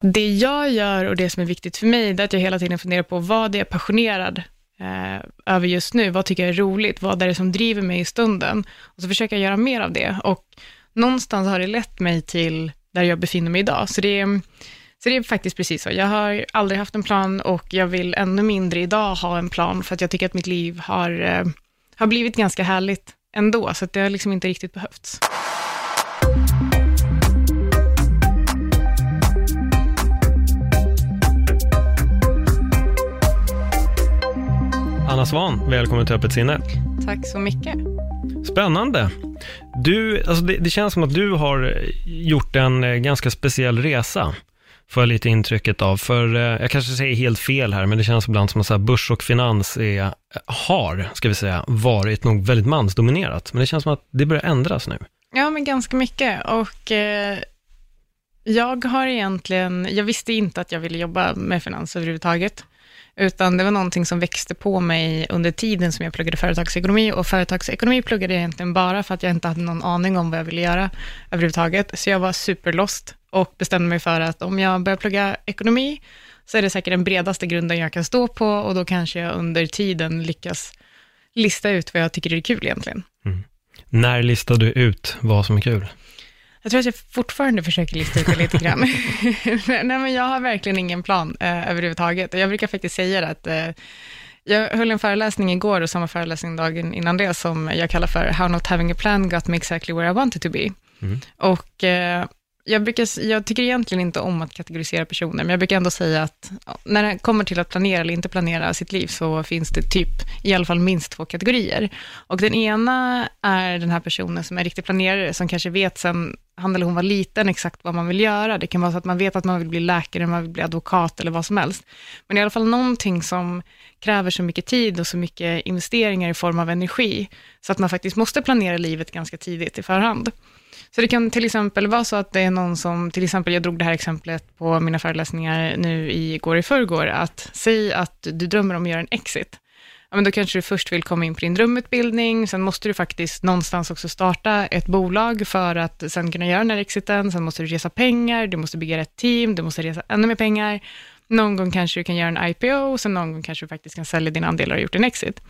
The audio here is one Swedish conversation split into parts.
Det jag gör och det som är viktigt för mig, det är att jag hela tiden funderar på vad är passionerad eh, över just nu, vad tycker jag är roligt, vad är det som driver mig i stunden, och så försöker jag göra mer av det, och någonstans har det lett mig till där jag befinner mig idag, så det är, så det är faktiskt precis så. Jag har aldrig haft en plan och jag vill ännu mindre idag ha en plan, för att jag tycker att mitt liv har, eh, har blivit ganska härligt ändå, så att det har liksom inte riktigt behövts. Anna Svan, välkommen till Öppet sinne. Tack så mycket. Spännande. Du, alltså det, det känns som att du har gjort en eh, ganska speciell resa, får jag lite intrycket av. För eh, jag kanske säger helt fel här, men det känns ibland som att så här, börs och finans är, har, ska vi säga, varit nog väldigt mansdominerat. Men det känns som att det börjar ändras nu. Ja, men ganska mycket. Och eh, jag har egentligen, jag visste inte att jag ville jobba med finans överhuvudtaget, utan det var någonting som växte på mig under tiden som jag pluggade företagsekonomi, och företagsekonomi pluggade jag egentligen bara för att jag inte hade någon aning om vad jag ville göra överhuvudtaget, så jag var superlost och bestämde mig för att om jag börjar plugga ekonomi, så är det säkert den bredaste grunden jag kan stå på, och då kanske jag under tiden lyckas lista ut vad jag tycker är kul egentligen. Mm. När listade du ut vad som är kul? Jag tror att jag fortfarande försöker lista ut det lite grann. Nej, men jag har verkligen ingen plan eh, överhuvudtaget. Jag brukar faktiskt säga det att eh, jag höll en föreläsning igår och samma föreläsning dagen innan det som jag kallar för How not having a plan got me exactly where I wanted to be. Mm. Och eh, jag, brukar, jag tycker egentligen inte om att kategorisera personer, men jag brukar ändå säga att när det kommer till att planera eller inte planera sitt liv, så finns det typ i alla fall minst två kategorier. Och den ena är den här personen som är riktig planerare, som kanske vet sen han eller hon var liten exakt vad man vill göra. Det kan vara så att man vet att man vill bli läkare, man vill bli advokat eller vad som helst. Men i alla fall någonting som kräver så mycket tid och så mycket investeringar i form av energi, så att man faktiskt måste planera livet ganska tidigt i förhand. Så det kan till exempel vara så att det är någon som, till exempel, jag drog det här exemplet på mina föreläsningar nu igår i förrgår, att säg att du drömmer om att göra en exit. Ja, men då kanske du först vill komma in på din drömutbildning, sen måste du faktiskt någonstans också starta ett bolag för att sen kunna göra den här exiten, sen måste du resa pengar, du måste bygga ett team, du måste resa ännu mer pengar. Någon gång kanske du kan göra en IPO, sen någon gång kanske du faktiskt kan sälja dina andelar och gjort en exit.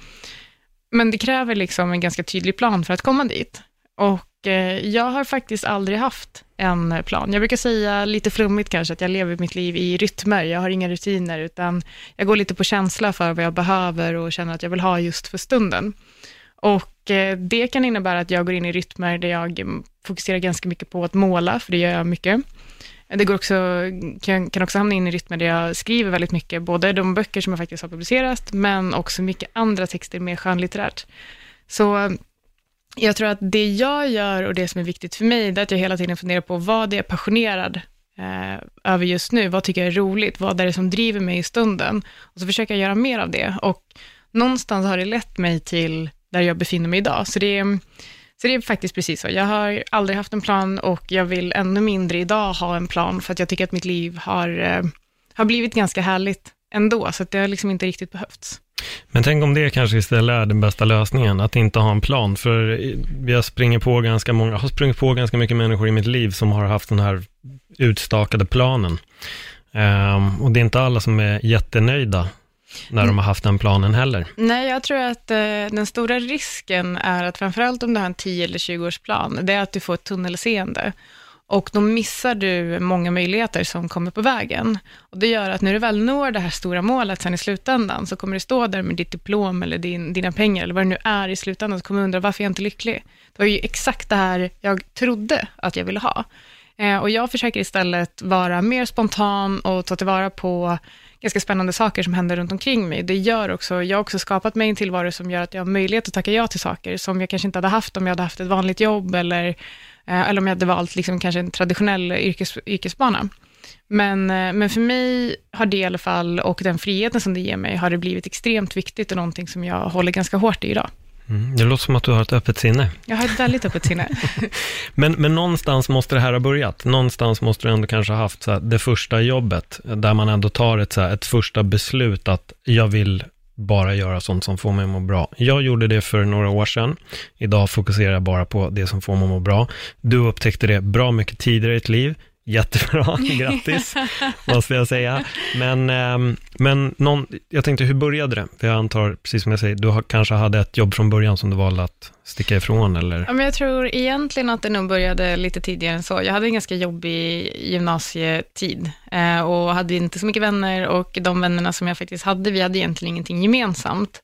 Men det kräver liksom en ganska tydlig plan för att komma dit. Och Eh, jag har faktiskt aldrig haft en plan. Jag brukar säga lite flummigt kanske att jag lever mitt liv i rytmer. Jag har inga rutiner, utan jag går lite på känsla för vad jag behöver och känner att jag vill ha just för stunden. Och eh, det kan innebära att jag går in i rytmer där jag fokuserar ganska mycket på att måla, för det gör jag mycket. Det går också, kan, kan också hamna in i rytmer där jag skriver väldigt mycket, både de böcker som jag faktiskt har publicerat, men också mycket andra texter mer skönlitterärt. Så jag tror att det jag gör och det som är viktigt för mig, det är att jag hela tiden funderar på vad är passionerad eh, över just nu, vad tycker jag är roligt, vad är det som driver mig i stunden, och så försöker jag göra mer av det. Och någonstans har det lett mig till där jag befinner mig idag. Så det, är, så det är faktiskt precis så. Jag har aldrig haft en plan och jag vill ännu mindre idag ha en plan, för att jag tycker att mitt liv har, eh, har blivit ganska härligt ändå, så att det har liksom inte riktigt behövts. Men tänk om det kanske istället är den bästa lösningen, att inte ha en plan. För jag springer på ganska många, har sprungit på ganska mycket människor i mitt liv som har haft den här utstakade planen. Um, och det är inte alla som är jättenöjda när de har haft den planen heller. Nej, jag tror att eh, den stora risken är att framförallt om du har en 10 eller 20-årsplan, det är att du får ett tunnelseende. Och då missar du många möjligheter som kommer på vägen. Och det gör att när du väl når det här stora målet sen i slutändan, så kommer du stå där med ditt diplom eller din, dina pengar, eller vad det nu är i slutändan, så kommer du undra, varför är jag inte lycklig? Det var ju exakt det här jag trodde att jag ville ha. Eh, och jag försöker istället vara mer spontan och ta tillvara på ganska spännande saker som händer runt omkring mig. Det gör också, jag har också skapat mig en tillvaro som gör att jag har möjlighet att tacka ja till saker som jag kanske inte hade haft om jag hade haft ett vanligt jobb eller eller om jag hade valt liksom kanske en traditionell yrkes, yrkesbana. Men, eh, men för mig har det i alla fall, och den friheten som det ger mig, har det blivit extremt viktigt och någonting som jag håller ganska hårt i idag. Mm, det låter som att du har ett öppet sinne. Jag har ett väldigt öppet sinne. men, men någonstans måste det här ha börjat. Någonstans måste du ändå kanske ha haft så här, det första jobbet, där man ändå tar ett, så här, ett första beslut att jag vill bara göra sånt som får mig att må bra. Jag gjorde det för några år sedan. Idag fokuserar jag bara på det som får mig att må bra. Du upptäckte det bra mycket tidigare i ditt liv. Jättebra, grattis, måste jag säga. Men, eh, men någon, jag tänkte, hur började det? För jag antar, precis som jag säger, du kanske hade ett jobb från början som du valde att sticka ifrån, eller? Ja, men jag tror egentligen att det nog började lite tidigare än så. Jag hade en ganska jobbig gymnasietid eh, och hade inte så mycket vänner och de vännerna som jag faktiskt hade, vi hade egentligen ingenting gemensamt.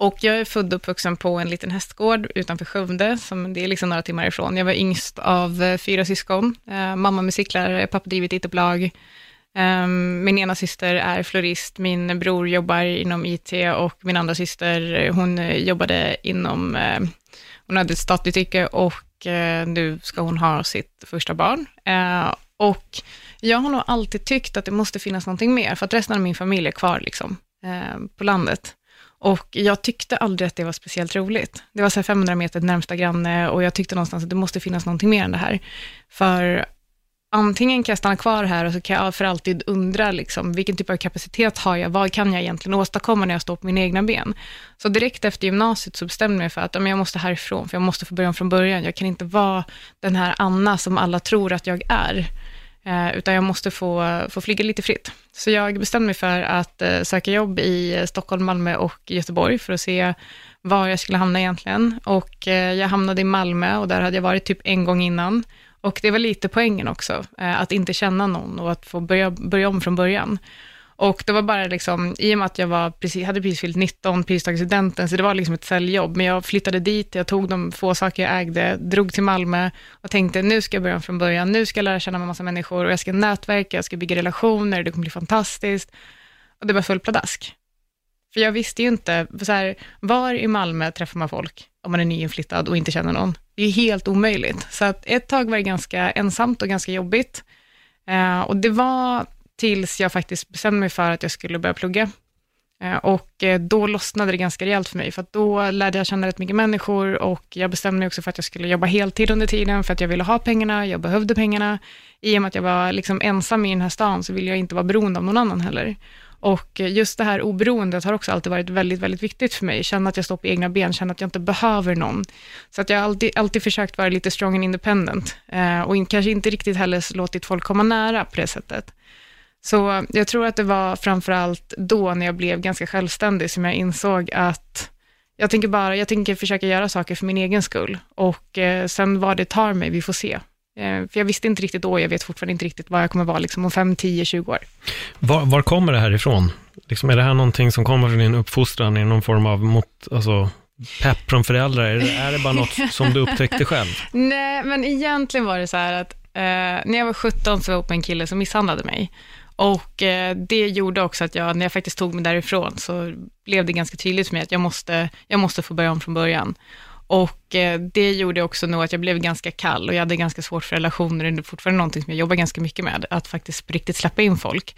Och jag är född och uppvuxen på en liten hästgård utanför Skövde, som det är liksom några timmar ifrån. Jag var yngst av eh, fyra syskon. Eh, mamma musiklärare, pappa driver ett IT-bolag. Eh, min ena syster är florist, min bror jobbar inom IT och min andra syster, eh, hon eh, jobbade inom, eh, hon hade ett statligt yrke och eh, nu ska hon ha sitt första barn. Eh, och jag har nog alltid tyckt att det måste finnas någonting mer, för att resten av min familj är kvar liksom, på landet. Och jag tyckte aldrig att det var speciellt roligt. Det var så 500 meter närmsta granne och jag tyckte någonstans att det måste finnas någonting mer än det här. För antingen kan jag stanna kvar här och så kan jag för alltid undra, liksom, vilken typ av kapacitet har jag? Vad kan jag egentligen åstadkomma när jag står på mina egna ben? Så direkt efter gymnasiet så bestämde jag mig för att jag måste härifrån, för jag måste få börja om från början. Jag kan inte vara den här Anna som alla tror att jag är. Eh, utan jag måste få, få flyga lite fritt. Så jag bestämde mig för att eh, söka jobb i eh, Stockholm, Malmö och Göteborg för att se var jag skulle hamna egentligen. Och jag hamnade i Malmö och där hade jag varit typ en gång innan. Och det var lite poängen också, att inte känna någon och att få börja, börja om från början. Och det var bara liksom, i och med att jag var precis, hade precis fyllt 19, precis tagit studenten, så det var liksom ett säljjobb. Men jag flyttade dit, jag tog de få saker jag ägde, drog till Malmö och tänkte, nu ska jag börja från början, nu ska jag lära känna en massa människor och jag ska nätverka, jag ska bygga relationer, det kommer bli fantastiskt. Och det var fullt pladask. För jag visste ju inte, så här, var i Malmö träffar man folk om man är nyinflyttad och inte känner någon? Det är helt omöjligt. Så att ett tag var det ganska ensamt och ganska jobbigt. Eh, och det var tills jag faktiskt bestämde mig för att jag skulle börja plugga. Eh, och eh, då lossnade det ganska rejält för mig, för då lärde jag känna rätt mycket människor och jag bestämde mig också för att jag skulle jobba heltid under tiden, för att jag ville ha pengarna, jag behövde pengarna. I och med att jag var liksom ensam i den här stan så ville jag inte vara beroende av någon annan heller. Och eh, just det här oberoendet har också alltid varit väldigt, väldigt viktigt för mig. Känna att jag står på egna ben, känna att jag inte behöver någon. Så att jag har alltid, alltid försökt vara lite strong and independent eh, och kanske inte riktigt heller låtit folk komma nära på det sättet. Så jag tror att det var framför allt då, när jag blev ganska självständig, som jag insåg att jag tänker bara, jag tänker försöka göra saker för min egen skull. Och eh, sen vad det tar mig, vi får se. Eh, för jag visste inte riktigt då, jag vet fortfarande inte riktigt vad jag kommer vara liksom, om 5, 10, 20 år. Var, var kommer det här ifrån? Liksom, är det här någonting som kommer från din uppfostran i någon form av mot, alltså, pepp från föräldrar? Är det, är det bara något som du upptäckte själv? Nej, men egentligen var det så här att eh, när jag var 17 så var jag uppe med en kille som misshandlade mig. Och eh, det gjorde också att jag, när jag faktiskt tog mig därifrån, så blev det ganska tydligt för mig att jag måste, jag måste få börja om från början. Och eh, det gjorde också nog att jag blev ganska kall och jag hade ganska svårt för relationer. Det är fortfarande någonting som jag jobbar ganska mycket med, att faktiskt på riktigt släppa in folk.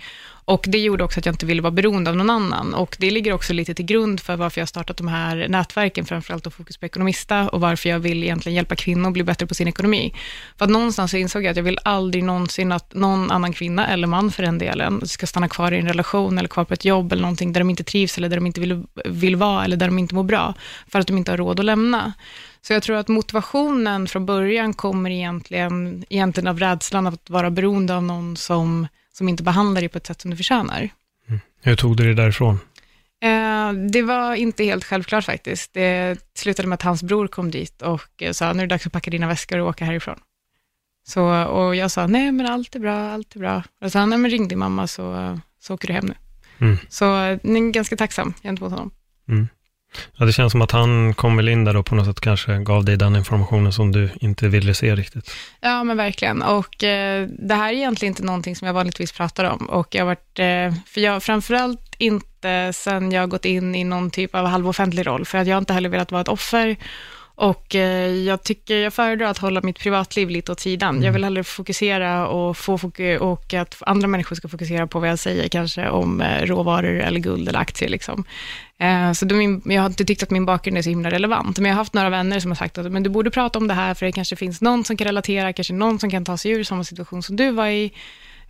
Och det gjorde också att jag inte ville vara beroende av någon annan. Och det ligger också lite till grund för varför jag har startat de här nätverken, framförallt och fokus på Ekonomista, och varför jag vill egentligen hjälpa kvinnor att bli bättre på sin ekonomi. För att någonstans så insåg jag att jag vill aldrig någonsin att någon annan kvinna, eller man för den delen, ska stanna kvar i en relation eller kvar på ett jobb eller någonting där de inte trivs eller där de inte vill, vill vara eller där de inte mår bra, för att de inte har råd att lämna. Så jag tror att motivationen från början kommer egentligen, egentligen av rädslan av att vara beroende av någon som som inte behandlar dig på ett sätt som du förtjänar. Mm. Hur tog du dig därifrån? Eh, det var inte helt självklart faktiskt. Det slutade med att hans bror kom dit och sa, nu är det dags att packa dina väskor och åka härifrån. Så, och jag sa, nej men allt är bra, allt är bra. Och så sa han, nej men ring din mamma så, så åker du hem nu. Mm. Så jag är ganska tacksam gentemot honom. Mm. Ja, det känns som att han kom väl in där och på något sätt kanske gav dig den informationen som du inte ville se riktigt. Ja, men verkligen. Och eh, det här är egentligen inte någonting som jag vanligtvis pratar om. Och jag har varit, eh, för jag framförallt inte sen jag gått in i någon typ av halvoffentlig roll, för att jag inte heller velat vara ett offer. Och eh, jag tycker jag föredrar att hålla mitt privatliv lite åt sidan. Mm. Jag vill hellre fokusera och, få foku- och att andra människor ska fokusera på vad jag säger, kanske om eh, råvaror eller guld eller aktier. Liksom. Eh, så min, jag har inte tyckt att min bakgrund är så himla relevant, men jag har haft några vänner som har sagt att men du borde prata om det här, för det kanske finns någon som kan relatera, kanske någon som kan ta sig ur samma situation som du var i.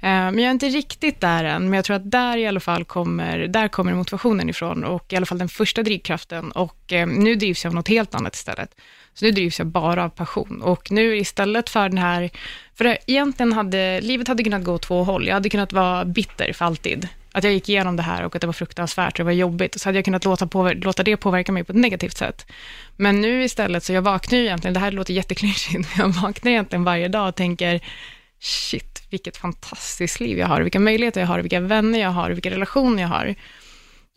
Eh, men jag är inte riktigt där än, men jag tror att där i alla fall kommer, där kommer motivationen ifrån och i alla fall den första drivkraften och eh, nu drivs jag av något helt annat istället. Så nu drivs jag bara av passion och nu istället för den här, för egentligen hade, livet hade kunnat gå åt två håll. Jag hade kunnat vara bitter för alltid. Att jag gick igenom det här och att det var fruktansvärt och det var jobbigt. Och så hade jag kunnat låta, påver- låta det påverka mig på ett negativt sätt. Men nu istället, så jag vaknar ju egentligen, det här låter jätteklyschigt, men jag vaknar egentligen varje dag och tänker, shit, vilket fantastiskt liv jag har, vilka möjligheter jag har, vilka vänner jag har, vilka relationer jag har.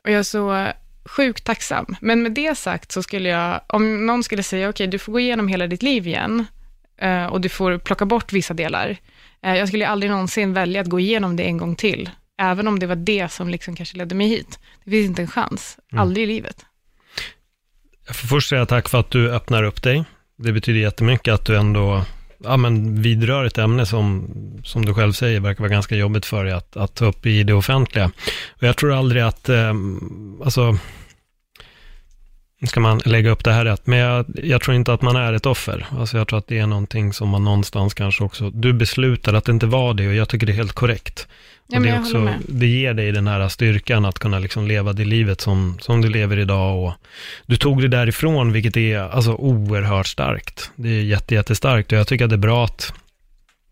Och jag är så sjukt tacksam. Men med det sagt så skulle jag, om någon skulle säga, okej, du får gå igenom hela ditt liv igen eh, och du får plocka bort vissa delar. Eh, jag skulle aldrig någonsin välja att gå igenom det en gång till, även om det var det som liksom kanske ledde mig hit. Det finns inte en chans, aldrig i livet. Jag får först säga tack för att du öppnar upp dig. Det betyder jättemycket att du ändå ja, men vidrör ett ämne som, som du själv säger verkar vara ganska jobbigt för dig att, att ta upp i det offentliga. Och jag tror aldrig att, eh, alltså, ska man lägga upp det här rätt, men jag, jag tror inte att man är ett offer. Alltså jag tror att det är någonting som man någonstans kanske också, du beslutar att det inte var det och jag tycker det är helt korrekt. Ja, och det, är också, det ger dig den här styrkan att kunna liksom leva det livet som, som du lever idag och du tog det därifrån, vilket är alltså oerhört starkt. Det är jätte, jättestarkt och jag tycker att det är bra att,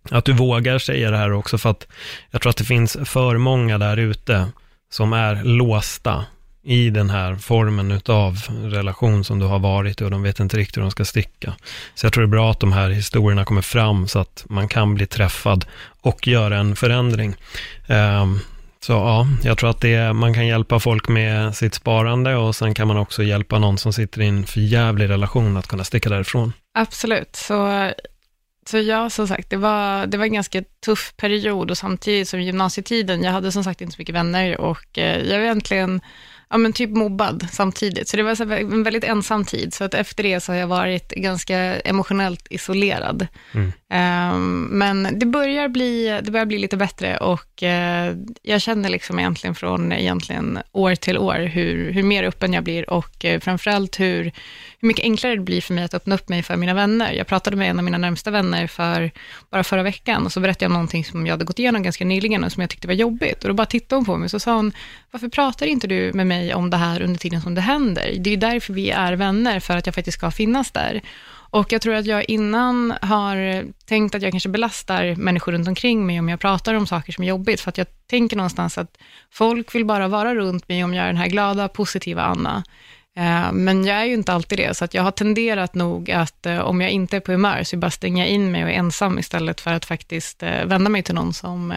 att du vågar säga det här också, för att jag tror att det finns för många där ute som är låsta i den här formen utav relation som du har varit i och de vet inte riktigt hur de ska sticka. Så jag tror det är bra att de här historierna kommer fram så att man kan bli träffad och göra en förändring. Ehm, så ja, jag tror att det är, man kan hjälpa folk med sitt sparande och sen kan man också hjälpa någon som sitter i en förjävlig relation att kunna sticka därifrån. Absolut, så, så ja, som sagt, det var, det var en ganska tuff period och samtidigt som gymnasietiden, jag hade som sagt inte så mycket vänner och eh, jag var egentligen, ja men typ mobbad samtidigt, så det var så en väldigt ensam tid, så att efter det så har jag varit ganska emotionellt isolerad. Mm. Ehm, men det börjar, bli, det börjar bli lite bättre och eh, jag känner liksom egentligen från egentligen år till år hur, hur mer öppen jag blir och uh, framförallt hur, hur mycket enklare det blir för mig att öppna upp mig för mina vänner. Jag pratade med en av mina närmsta vänner för bara förra veckan och så berättade jag någonting som jag hade gått igenom ganska nyligen och som jag tyckte var jobbigt och då bara tittade hon på mig och så sa hon, varför pratar inte du med mig om det här under tiden som det händer? Det är ju därför vi är vänner, för att jag faktiskt ska finnas där. Och jag tror att jag innan har tänkt att jag kanske belastar människor runt omkring mig om jag pratar om saker som är jobbigt, för att jag tänker någonstans att folk vill bara vara runt mig om jag är den här glada, positiva Anna. Eh, men jag är ju inte alltid det, så att jag har tenderat nog att eh, om jag inte är på humör, så bara stänga in mig och är ensam istället för att faktiskt eh, vända mig till någon som,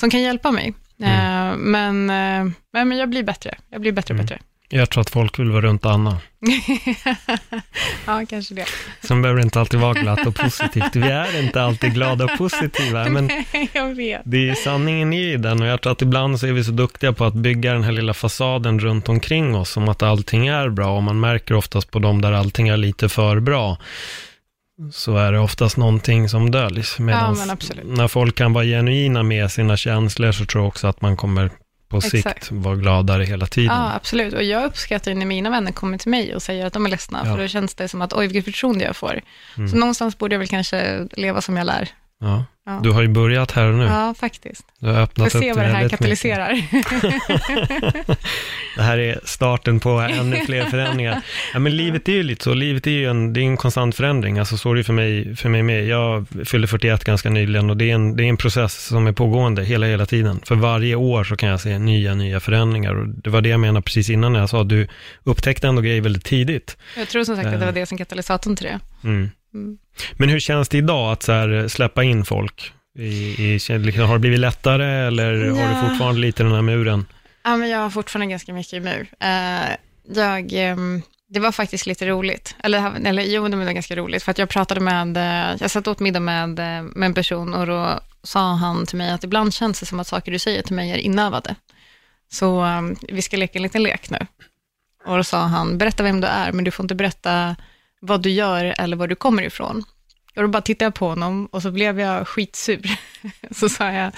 som kan hjälpa mig. Eh, Men, eh, men jag blir bättre, jag blir bättre och bättre. Jag tror att folk vill vara runt Anna. ja, kanske det. Sen behöver det inte alltid vara glatt och positivt. Vi är inte alltid glada och positiva, men jag vet. det är sanningen i den och jag tror att ibland så är vi så duktiga på att bygga den här lilla fasaden runt omkring oss som att allting är bra och man märker oftast på dem där allting är lite för bra så är det oftast någonting som döljs. Medans men absolut. när folk kan vara genuina med sina känslor så tror jag också att man kommer på sikt Exakt. vara gladare hela tiden. Ja, absolut. Och jag uppskattar när mina vänner kommer till mig och säger att de är ledsna, Ja. för då känns det som att, oj, vilket förtroende jag får. Mm. Så någonstans borde jag väl kanske leva som jag lär. Ja. Ja. Du har ju börjat här och nu. Ja, faktiskt. Du har Får öppnat upp se vad det här katalyserar. Det här är starten på ännu fler förändringar. Ja, men livet är ju lite så, livet är ju en, det är en konstant förändring. Alltså så är det för mig, för mig med. Jag fyllde 41 ganska nyligen och det är, en, det är en process som är pågående hela, hela tiden. För varje år så kan jag se nya, nya förändringar. Och det var det jag menade precis innan när jag sa du upptäckte ändå grejer väldigt tidigt. jag tror som sagt att det var det som katalysatorn till det. Mm. Mm. Men hur känns det idag att så här, släppa in folk? I, i, liksom, har det blivit lättare eller har Ja. du fortfarande lite den här muren? Ja, men jag har fortfarande ganska mycket i mur. Eh, jag, ehm, det var faktiskt lite roligt. Eller, eller jo, det var ganska roligt. För att jag pratade med, eh, jag satt åt middag med, eh, med en person och då sa han till mig att ibland känns det som att saker du säger till mig är inövade. Så ehm, vi ska leka en liten lek nu. Och då sa han, berätta vem du är, men du får inte berätta vad du gör eller var du kommer ifrån. Och då bara tittade jag på honom och så blev jag skitsur. så sa jag,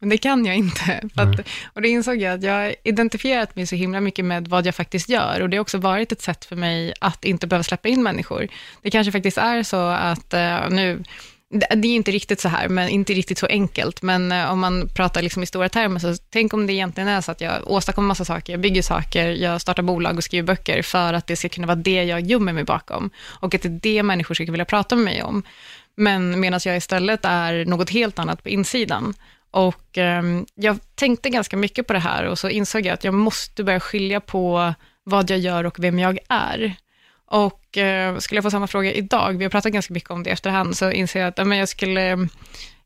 men det kan jag inte. Att, mm. Och då insåg jag att jag har identifierat mig så himla mycket med vad jag faktiskt gör. Och det har också varit ett sätt för mig att inte behöva släppa in människor. Det kanske faktiskt är så att uh, nu, det är inte riktigt så här, men inte riktigt så enkelt. Men eh, om man pratar liksom i stora termer, så tänk om det egentligen är så att jag åstadkommer massa saker, jag bygger saker, jag startar bolag och skriver böcker, för att det ska kunna vara det jag gömmer mig bakom. Och att det är det människor ska vilja prata med mig om. Men medan jag istället är något helt annat på insidan. Och eh, jag tänkte ganska mycket på det här och så insåg jag att jag måste börja skilja på vad jag gör och vem jag är. Och eh, skulle jag få samma fråga idag, vi har pratat ganska mycket om det efterhand, så inser jag att men jag skulle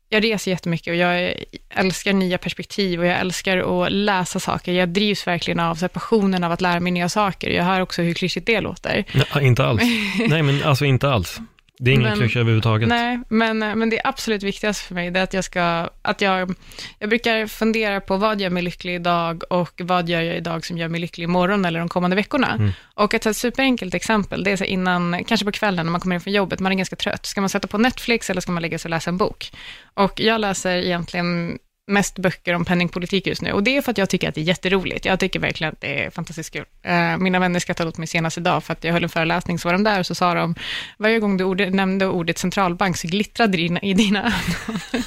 jag reser jättemycket och jag älskar nya perspektiv och jag älskar att läsa saker. Jag drivs verkligen av så passionen av att lära mig nya saker. Jag hör också hur klyschigt det låter. Nej, inte alls. Nej, men alltså inte alls. Det är ingen klyscha överhuvudtaget. Nej, men, men det absolut viktigaste för mig, det är att jag ska, att jag, jag brukar fundera på vad gör mig lycklig idag och vad gör jag idag som gör mig lycklig imorgon eller de kommande veckorna. Mm. Och ett superenkelt exempel, det är så innan, kanske på kvällen när man kommer in från jobbet, man är ganska trött. Ska man sätta på Netflix eller ska man lägga sig och läsa en bok? Och jag läser egentligen mest böcker om penningpolitik just nu. Och det är för att jag tycker att det är jätteroligt. Jag tycker verkligen att det är fantastiskt kul. Eh, mina vänner skrattade åt mig senast idag, för att jag höll en föreläsning, så var de där och så sa de, varje gång du ord, nämnde ordet centralbank så glittrade det i dina ögon.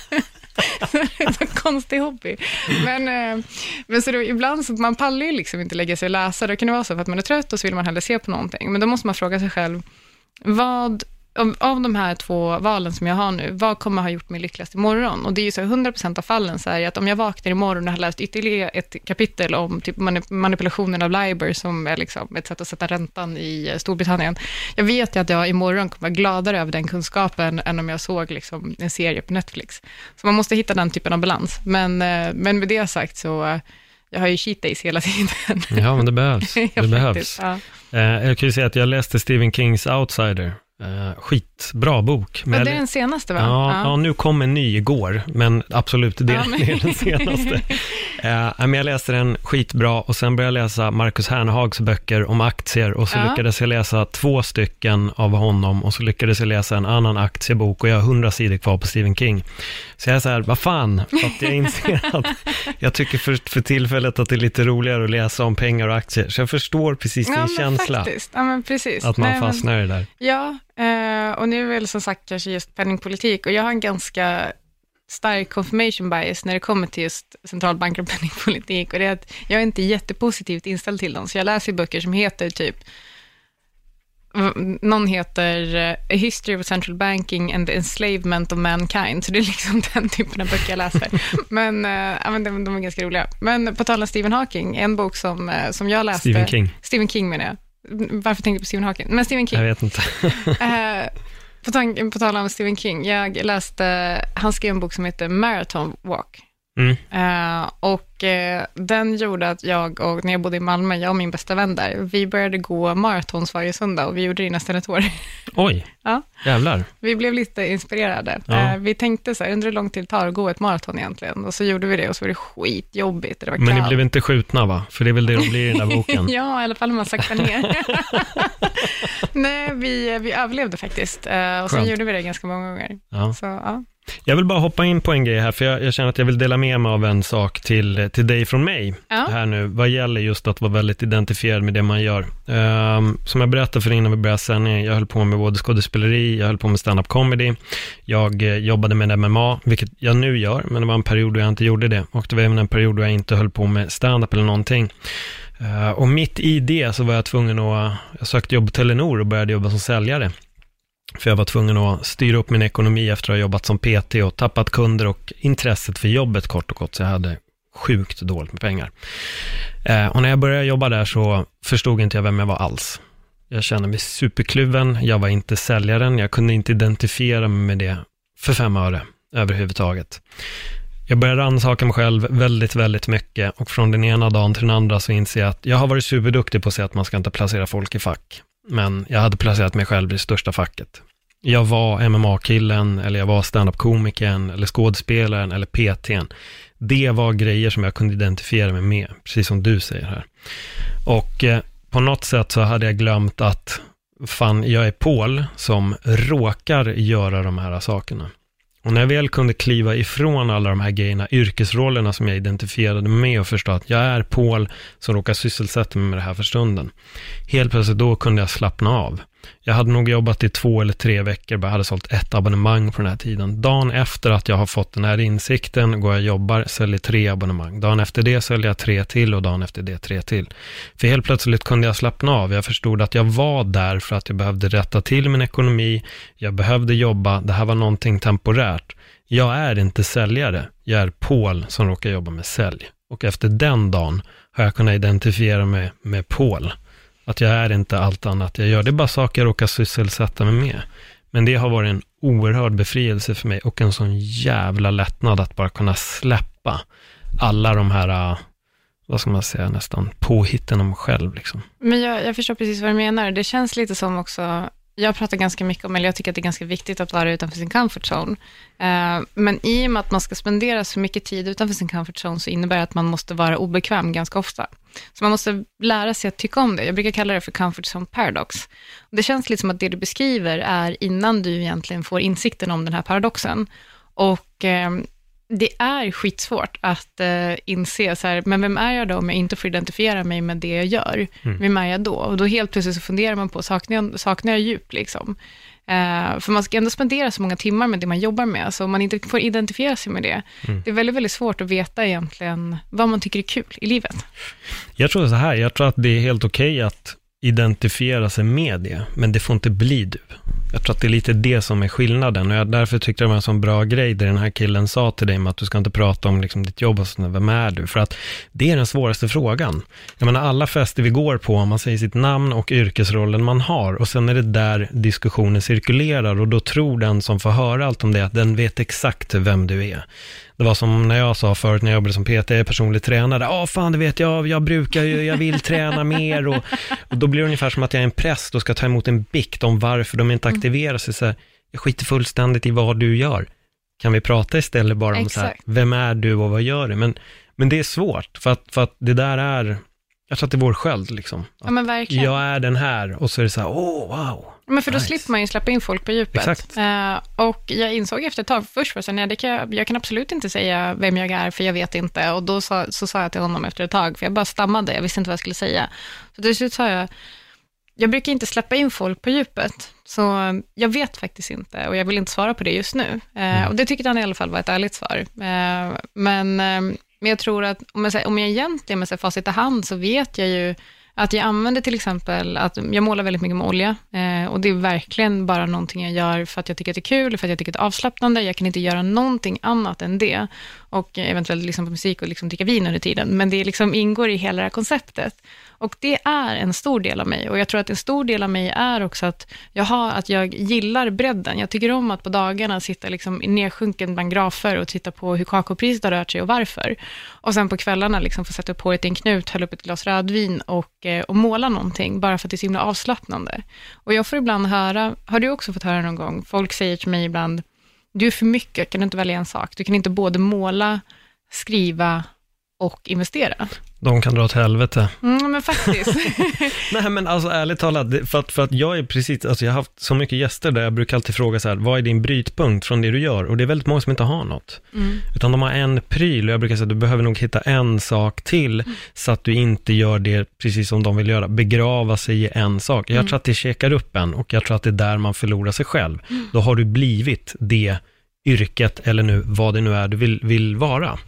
det är en konstig hobby. Men, eh, men så då, ibland så man pallar ju liksom inte lägga sig och läsa. Då kan det vara så för att man är trött och så vill man hellre se på någonting. Men då måste man fråga sig själv, vad av de här två valen som jag har nu, vad kommer ha gjort mig lyckligast imorgon? Och det är ju så 100% av fallen så är att om jag vaknar imorgon och har läst ytterligare ett kapitel om typ manipulationen av LIBOR, som är liksom ett sätt att sätta räntan i eh, Storbritannien. Jag vet ju att jag imorgon kommer vara gladare över den kunskapen än om jag såg liksom en serie på Netflix. Så man måste hitta den typen av balans. Men, eh, men med det sagt så, eh, jag har ju cheat days hela tiden. Ja, men det behövs. Det behövs. Ja. Jag kan ju säga att jag läste Stephen Kings Outsider Uh, skitbra bok. Men det är den senaste va? Ja, ja. ja, nu kom en ny igår, men absolut, det, ja, men... det är den senaste. uh, men jag läste den skitbra och sen började jag läsa Marcus Hernehags böcker om aktier och så ja. lyckades jag läsa två stycken av honom och så lyckades jag läsa en annan aktiebok och jag har hundra sidor kvar på Stephen King. Så jag är så här, vad fan, för att jag inser att jag tycker för, för tillfället att det är lite roligare att läsa om pengar och aktier, så jag förstår precis din känsla. Faktiskt. Ja, men precis. Att man Nej, fastnar i det där. Ja, Uh, och nu är det som sagt kanske just penningpolitik och jag har en ganska stark confirmation bias när det kommer till just centralbanker och penningpolitik och det är att jag är inte jättepositivt inställd till dem, så jag läser böcker som heter typ någon heter uh, A History of Central Banking and the Enslavement of Mankind, så det är liksom den typen av böcker jag läser. men, ja, men de, de är ganska roliga. Men på tal om Stephen Hawking, en bok som, uh, som jag läste... Stephen King. Stephen King menar jag. Varför tänkte jag på Stephen Hawking? Men Stephen King. Jag vet inte. uh, på, tank, på tal om Stephen King, jag läste, han skrev en bok som heter Marathon Walk. Mm. Uh, och uh, den gjorde att jag och, när jag bodde i Malmö, jag och min bästa vän där, vi började gå maratons varje söndag och vi gjorde det i nästan ett år. Oj, ja. jävlar. Vi blev lite inspirerade. Ja. Uh, vi tänkte så här, undrar hur lång tid det tar att gå ett maraton egentligen? Och så gjorde vi det och så var det skitjobbigt. Det var Men ni blev inte skjutna va? För det är väl det de blir i den där boken? ja, i alla fall om man saktar ner. Nej, vi, vi överlevde faktiskt. och Skönt. sen gjorde vi det ganska många gånger. Ja. Så, ja. Jag vill bara hoppa in på en grej här, för jag, jag, känner att jag vill dela med mig av en sak till, till dig från mig ja. här nu, vad gäller just att vara väldigt identifierad med det man gör. Um, som jag berättade för innan vi började sändningen, jag höll på med både skådespeleri, jag höll på med stand-up comedy, jag eh, jobbade med MMA, vilket jag nu gör, men det var en period då jag inte gjorde det, och det var även en period då jag inte höll på med stand-up eller någonting. Uh, och mitt i det så var jag tvungen att, jag sökte jobb på Telenor och började jobba som säljare. För jag var tvungen att styra upp min ekonomi efter att ha jobbat som PT och tappat kunder och intresset för jobbet kort och gott, så jag hade sjukt dåligt med pengar. Eh, och när jag började jobba där så förstod inte jag vem jag var alls. Jag kände mig superkluven, jag var inte säljaren, jag kunde inte identifiera mig med det för fem öre överhuvudtaget. Jag började rannsaka mig själv väldigt, väldigt mycket och från den ena dagen till den andra så inser jag att jag har varit superduktig på att säga att man ska inte placera folk i fack. Men jag hade placerat mig själv i det största facket. Jag var MMA-killen, eller jag var standup-komikern, eller skådespelaren, eller PTn. Det var grejer som jag kunde identifiera mig med, precis som du säger här. Och eh, på något sätt så hade jag glömt att fan, jag är Paul som råkar göra de här sakerna. Och när jag väl kunde kliva ifrån alla de här grejerna, yrkesrollerna som jag identifierade mig med och förstå att jag är Paul som råkar sysselsätta mig med det här för stunden. Helt plötsligt då kunde jag slappna av. Jag hade nog jobbat i två eller tre veckor, bara hade sålt ett abonnemang på den här tiden. Dagen efter att jag har fått den här insikten går jag och jobbar, säljer tre abonnemang. Dagen efter det säljer jag tre till och dagen efter det tre till. För helt plötsligt kunde jag slappna av. Jag förstod att jag var där för att jag behövde rätta till min ekonomi. Jag behövde jobba. Det här var någonting temporärt. Jag är inte säljare. Jag är Paul som råkar jobba med sälj. Och efter den dagen har jag kunnat identifiera mig med Paul. Att jag är inte allt annat jag gör. Det är bara saker jag råkar sysselsätta mig med. Men det har varit en oerhörd befrielse för mig och en sån jävla lättnad att bara kunna släppa alla de här, äh, vad ska man säga, nästan påhitten om mig själv. Liksom. Men jag, jag förstår precis vad du menar. Det känns lite som också, jag pratar ganska mycket om, eller jag tycker att det är ganska viktigt att vara utanför sin comfort zone. Eh, men i och med att man ska spendera så mycket tid utanför sin comfort zone, så innebär det att man måste vara obekväm ganska ofta. Så man måste lära sig att tycka om det. Jag brukar kalla det för comfort zone paradox. Det känns lite som att det du beskriver är innan du egentligen får insikten om den här paradoxen. Och ehm, det är skitsvårt att uh, inse, så här, men vem är jag då om jag inte får identifiera mig med det jag gör? Mm. Vem är jag då? Och då helt plötsligt så funderar man på, saknar jag, saknar jag djup liksom? Uh, för man ska ändå spendera så många timmar med det man jobbar med, så om man inte får identifiera sig med det, mm. det är väldigt, väldigt svårt att veta egentligen vad man tycker är kul i livet. Jag tror så här, jag tror att det är helt okej okay att identifiera sig med det, men det får inte bli du. Jag tror att det är lite det som är skillnaden och jag därför tyckte det var en sån bra grej det den här killen sa till dig med att du ska inte prata om liksom ditt jobb och sånt, vem är du? För att det är den svåraste frågan. Jag menar alla fester vi går på, man säger sitt namn och yrkesrollen man har och sen är det där diskussionen cirkulerar och då tror den som får höra allt om det att den vet exakt vem du är. Det var som när jag sa förut när jag jobbade som PT, personlig tränare. Ja, fan det vet jag, jag brukar ju, jag vill träna mer. Och, och, då blir det ungefär som att jag är en präst och ska ta emot en bikt om varför de inte mm. aktiverar sig. Så här, jag skiter fullständigt i vad du gör. Kan vi prata istället bara om Exakt. så här, vem är du och vad gör du? Men, men det är svårt, för att, för att det där är, jag tror att det är vår sköld liksom. Ja men verkligen. Jag är den här och så är det så här, oh, wow. Men för då nice. slipper man ju släppa in folk på djupet. Exakt. Uh, och jag insåg efter ett tag, först var nej, det kan jag, jag, kan absolut inte säga vem jag är, för jag vet inte. Och då sa, så sa jag till honom efter ett tag, för jag bara stammade, jag visste inte vad jag skulle säga. Så till slut sa jag, jag brukar inte släppa in folk på djupet, så jag vet faktiskt inte och jag vill inte svara på det just nu. Uh, mm. Och det tyckte han i alla fall var ett ärligt svar. Uh, men, men jag tror att om jag, om jag egentligen med facit i hand, så vet jag ju att jag använder till exempel, att jag målar väldigt mycket med olja eh, och det är verkligen bara någonting jag gör för att jag tycker att det är kul, för att jag tycker att det är avslappnande. Jag kan inte göra någonting annat än det och eventuellt lyssna på musik och liksom dricka vin under tiden, men det liksom ingår i hela det här konceptet. Och det är en stor del av mig och jag tror att en stor del av mig är också att jag, har, att jag gillar bredden. Jag tycker om att på dagarna sitta liksom nedsjunken bland grafer och titta på hur kakaopriset har rört sig och varför. Och sen på kvällarna liksom få sätta upp håret i en knut, hälla upp ett glas rödvin och, eh, och måla någonting, bara för att det är så himla avslappnande. Och jag får ibland höra, har du också fått höra någon gång, folk säger till mig ibland, du är för mycket, kan du inte välja en sak? Du kan inte både måla, skriva och investera. De kan dra åt helvete. Mm, men faktiskt. Nej, men alltså ärligt talat, för att, för att jag är precis, alltså jag har haft så mycket gäster där jag brukar alltid fråga så här, vad är din brytpunkt från det du gör? Och det är väldigt många som inte har något. Mm. Utan de har en pryl och jag brukar säga att du behöver nog hitta en sak till, mm. så att du inte gör det precis som de vill göra, begrava sig i en sak. Jag mm. tror att det checkar upp en och jag tror att det är där man förlorar sig själv. Mm. Då har du blivit det yrket eller nu vad det nu är du vill, vill vara.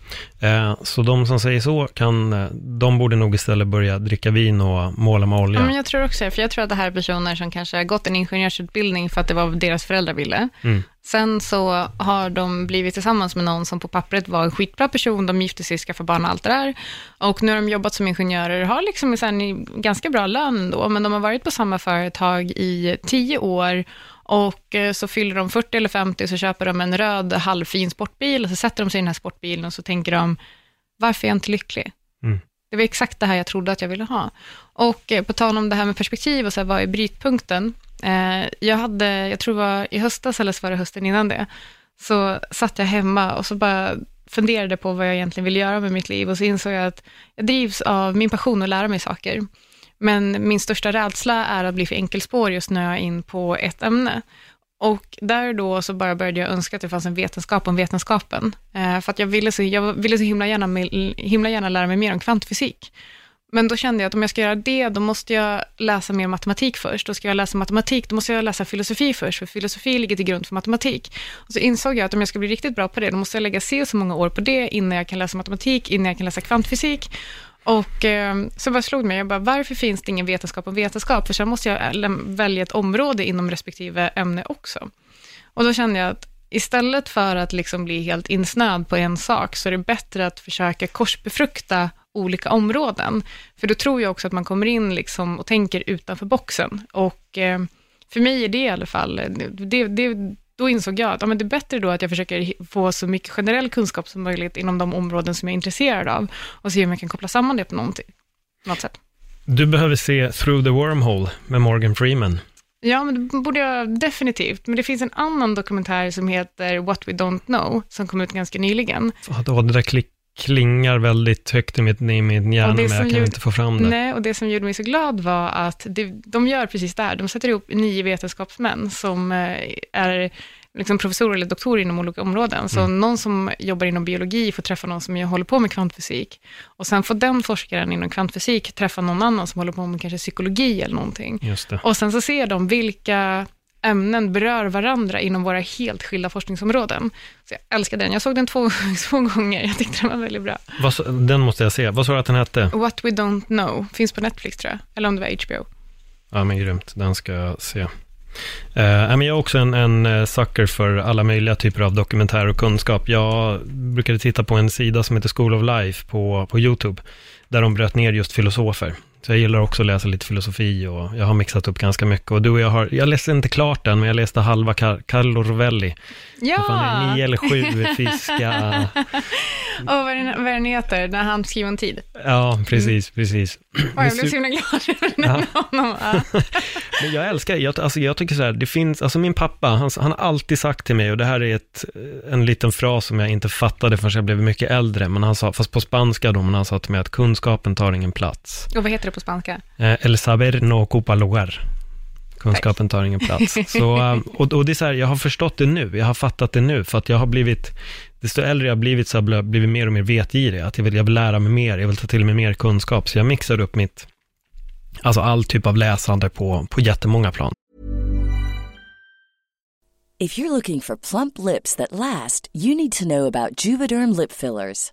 Eh, så de som säger så, kan, eh, de borde nog istället börja dricka vin och måla med olja. Ja, men jag tror också det, för jag tror att det här är personer som kanske har gått en ingenjörsutbildning för att det var vad deras föräldrar ville. Mm. Sen så har de blivit tillsammans med någon som på pappret var en skitbra person, de gifte sig, skaffade barn och allt det där. Och nu har de jobbat som ingenjörer, har liksom en ganska bra lön då, men de har varit på samma företag i tio år och eh, så fyller de 40 eller 50 och så köper de en röd halvfin sportbil och så sätter de sig i den här sportbilen och så tänker de, varför är jag inte lycklig? Mm. Det var exakt det här jag trodde att jag ville ha. Och eh, på tal om det här med perspektiv och så här, vad är brytpunkten? Eh, jag hade, jag tror det var i höstas eller så var det hösten innan det, så satt jag hemma och så bara funderade på vad jag egentligen ville göra med mitt liv och så insåg jag att jag drivs av min passion att lära mig saker. Men min största rädsla är att bli för enkelspårig och snöa in på ett ämne. Och där då så bara började jag önska att det fanns en vetenskap om vetenskapen. Eh, för att jag ville så, jag ville så himla, gärna, himla gärna lära mig mer om kvantfysik. Men då kände jag att om jag ska göra det, då måste jag läsa mer matematik först. Då ska jag läsa matematik, då måste jag läsa filosofi först, för filosofi ligger till grund för matematik. Och så insåg jag att om jag ska bli riktigt bra på det, då måste jag lägga se så många år på det innan jag kan läsa matematik, innan jag kan läsa kvantfysik. Och eh, så bara slog det mig, jag bara, varför finns det ingen vetenskap om vetenskap? För sen måste jag välja ett område inom respektive ämne också. Och då kände jag att istället för att liksom bli helt insnöad på en sak, så är det bättre att försöka korsbefrukta olika områden. För då tror jag också att man kommer in liksom och tänker utanför boxen. Och eh, för mig är det i alla fall, det, det, då insåg jag att ja, men det är bättre då att jag försöker få så mycket generell kunskap som möjligt inom de områden som jag är intresserad av och se om jag kan koppla samman det på någonting, något sätt. Du behöver se Through the Wormhole med Morgan Freeman. Ja, men det borde jag definitivt. Men det finns en annan dokumentär som heter What We Don't Know, som kom ut ganska nyligen. Ja, det där klick klingar väldigt högt i, mitt, i min hjärna, men jag kan gjorde, inte få fram det. Nej, och det som gjorde mig så glad var att det, de gör precis det här. De sätter ihop nio vetenskapsmän som eh, är liksom professorer eller doktorer inom olika områden. Så mm. någon som jobbar inom biologi får träffa någon som håller på med kvantfysik. Och sen får den forskaren inom kvantfysik träffa någon annan som håller på med kanske psykologi eller någonting. Och sen så ser de vilka ämnen berör varandra inom våra helt skilda forskningsområden. Så jag älskar den. Jag såg den två, två gånger. Jag tyckte den var väldigt bra. den måste jag se. Vad sa du att den hette? What We Don't Know. Finns på Netflix tror jag. Eller om det var HBO. Ja, men grymt. Den ska jag se. Uh, jag är också en, en eh, sucker för alla möjliga typer av dokumentär och kunskap. Jag brukade titta på en sida som heter School of Life på, på YouTube, där de bröt ner just filosofer. Så jag gillar också att läsa lite filosofi och jag har mixat upp ganska mycket. Och du och jag har, jag läste inte klart den, men jag läste halva Carlo Rovelli. Ja! Fan, nio eller sju fiska. och vad är, vad är den heter, när han skriver om tid? Ja, precis, mm. precis. Och jag blev så himla glad ja. honom. Ja. men jag älskar, jag, alltså jag tycker så här, det finns, alltså min pappa, han, han har alltid sagt till mig, och det här är ett, en liten fras som jag inte fattade förrän jag blev mycket äldre, men han sa, fast på spanska då, men han sa till mig att kunskapen tar ingen plats. Och vad heter det på spanska? Eh, el saber no ocupa lugar. Kunskapen tar ingen plats. Så, eh, och, och det är så här, jag har förstått det nu, jag har fattat det nu, för att jag har blivit, desto äldre jag har blivit så har jag blivit mer och mer vetgirig, att jag vill, jag vill lära mig mer, jag vill ta till mig mer kunskap, så jag mixar upp mitt, alltså all typ av läsande på, på jättemånga plan. If you're looking for plump lips that last, you need to know about Juvederm lip fillers.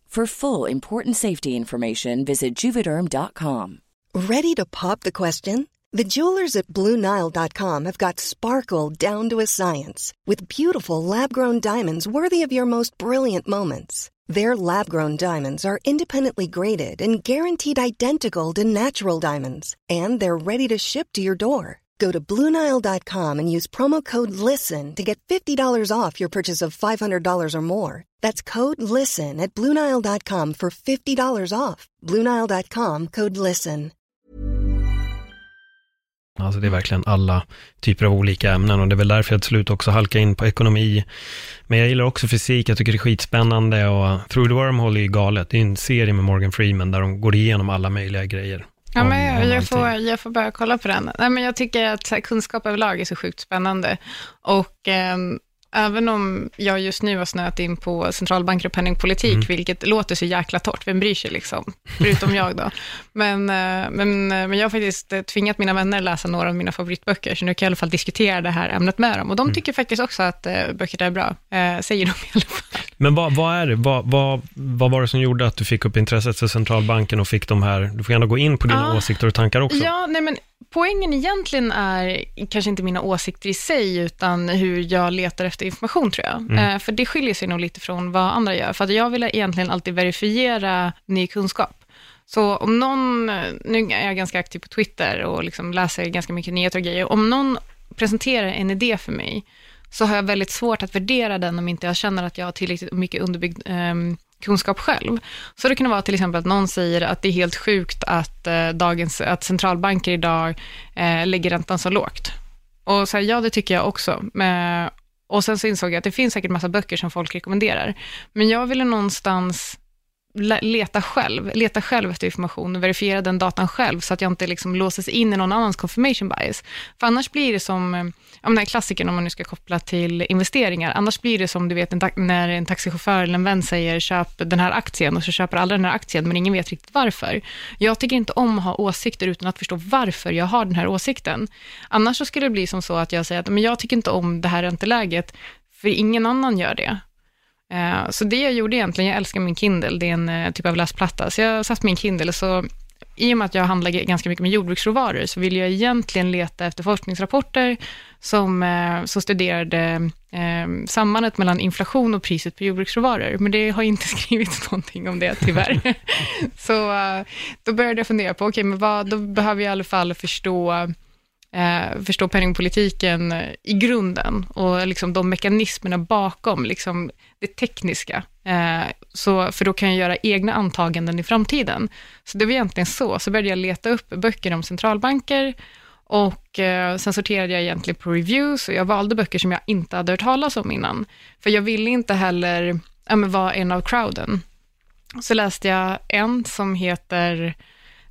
For full important safety information, visit Juvederm.com. Ready to pop the question? The jewelers at Bluenile.com have got sparkle down to a science with beautiful lab grown diamonds worthy of your most brilliant moments. Their lab grown diamonds are independently graded and guaranteed identical to natural diamonds, and they're ready to ship to your door. Go to Bluenile.com and use promo code LISTEN to get $50 off your purchase of $500 or more. That's code LISTEN at Bluenile.com for $50 off. Bluenile.com code LISTEN. Alltså det är verkligen alla typer av olika ämnen och det är väl därför jag till slut också halkar in på ekonomi. Men jag gillar också fysik, jag tycker det är skitspännande och Through the Wormhole är ju galet. Det är en serie med Morgan Freeman där de går igenom alla möjliga grejer. Ja, men jag, jag, får, jag får börja kolla på den. Nej, men jag tycker att kunskap överlag är så sjukt spännande. Och eh, även om jag just nu har snöat in på centralbanker och penningpolitik, mm. vilket låter så jäkla torrt, vem bryr sig liksom, förutom jag då. Men, eh, men, eh, men jag har faktiskt eh, tvingat mina vänner läsa några av mina favoritböcker, så nu kan jag i alla fall diskutera det här ämnet med dem. Och de mm. tycker faktiskt också att böcker är bra, säger de i alla fall. Men vad, vad är det, vad, vad, vad var det som gjorde att du fick upp intresset för centralbanken och fick de här, du får gärna gå in på dina ah, åsikter och tankar också. Ja, nej men poängen egentligen är kanske inte mina åsikter i sig, utan hur jag letar efter information, tror jag. Mm. Eh, för det skiljer sig nog lite från vad andra gör. För att jag vill egentligen alltid verifiera ny kunskap. Så om någon, nu är jag ganska aktiv på Twitter och liksom läser ganska mycket nyheter och grejer. Om någon presenterar en idé för mig, så har jag väldigt svårt att värdera den om inte jag känner att jag har tillräckligt mycket underbyggd um, kunskap själv. Så det kan vara till exempel att någon säger att det är helt sjukt att, eh, dagens, att centralbanker idag eh, lägger räntan så lågt. Och så här, ja, det tycker jag också. Men, och sen så insåg jag att det finns säkert massa böcker som folk rekommenderar. Men jag ville någonstans leta själv, leta själv efter information och verifiera den datan själv, så att jag inte liksom låses in i någon annans confirmation bias. För annars blir det som, eh, ja, den här klassikern om man nu ska koppla till investeringar, annars blir det som du vet en när en taxichaufför eller en vän säger köp den här aktien och så köper alla den här aktien, men ingen vet riktigt varför. Jag tycker inte om att ha åsikter utan att förstå varför jag har den här åsikten. Annars så skulle det bli som så att jag säger att men jag tycker inte om det här ränteläget, för ingen annan gör det. Eh, så det jag gjorde egentligen, jag älskar min Kindle, det är en eh, typ av läsplatta, så jag satt min Kindle, så i och med att jag handlar ganska mycket med jordbruksråvaror, så vill jag egentligen leta efter forskningsrapporter som, eh, som studerade eh, sambandet mellan inflation och priset på jordbruksråvaror, men det har inte skrivits någonting om det, tyvärr. så då började jag fundera på, okej, okay, men vad, då behöver jag i alla fall förstå eh, förstå penningpolitiken i grunden och liksom de mekanismerna bakom liksom det tekniska. Eh, så, för då kan jag göra egna antaganden i framtiden. Så det var egentligen så. Så började jag leta upp böcker om centralbanker och eh, sen sorterade jag egentligen på reviews och jag valde böcker som jag inte hade hört talas om innan. För jag ville inte heller ja, vara en av crowden. Så läste jag en som heter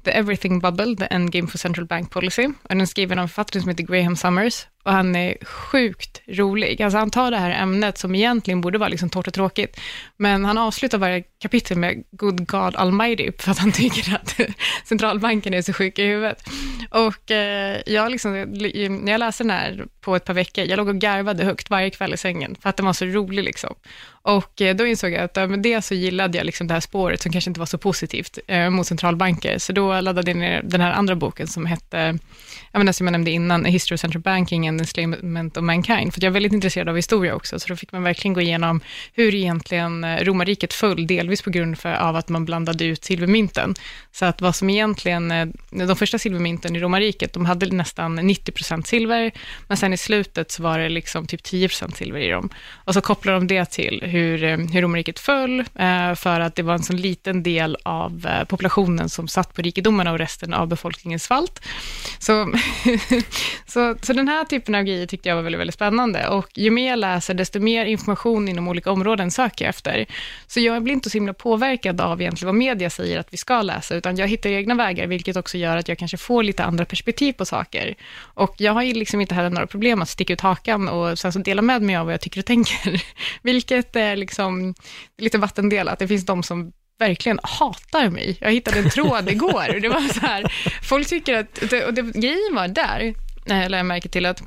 The Everything Bubble, The Endgame for Central Bank Policy. Och den är skriven av en författare som heter Graham Summers. Och han är sjukt rolig. Alltså han tar det här ämnet som egentligen borde vara liksom torrt och tråkigt, men han avslutar varje kapitel med Good God Almighty, för att han tycker att centralbanken är så sjuk i huvudet. Och eh, jag liksom, när jag läste den här på ett par veckor, jag låg och garvade högt varje kväll i sängen, för att den var så rolig. Liksom. Och eh, då insåg jag att ja, med det så gillade jag liksom det här spåret, som kanske inte var så positivt eh, mot centralbanker, så då laddade jag ner den här andra boken som hette, jag menar, som jag nämnde innan, A History of Central Banking and Enslavement of Mankind, för jag är väldigt intresserad av historia också, så då fick man verkligen gå igenom hur egentligen eh, romarriket föll, delvis på grund för, av att man blandade ut silvermynten. Så att vad som egentligen, eh, de första silvermynten i romarriket, de hade nästan 90% silver, men sen i slutet så var det liksom typ 10% silver i dem. Och så kopplar de det till hur, eh, hur romarriket föll, eh, för att det var en så liten del av eh, populationen som satt på rikedomarna och resten av befolkningen svalt. Så, så, så den här typen av grejer tyckte jag var väldigt, väldigt spännande. Och ju mer jag läser, desto mer information inom olika områden söker jag efter. Så jag blir inte så himla påverkad av egentligen vad media säger att vi ska läsa, utan jag hittar egna vägar, vilket också gör att jag kanske får lite andra perspektiv på saker. Och jag har ju liksom inte heller några problem att sticka ut hakan och sen så dela med mig av vad jag tycker och tänker. Vilket är liksom lite vattendelat. Det finns de som verkligen hatar mig. Jag hittade en tråd igår och det var så här, folk tycker att, och det, grejen var där, jag lade märke till att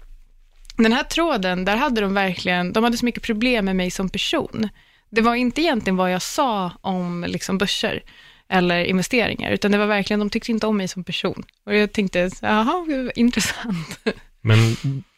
den här tråden, där hade de verkligen, de hade så mycket problem med mig som person. Det var inte egentligen vad jag sa om liksom börser eller investeringar, utan det var verkligen, de tyckte inte om mig som person. Och jag tänkte, jaha, intressant. Men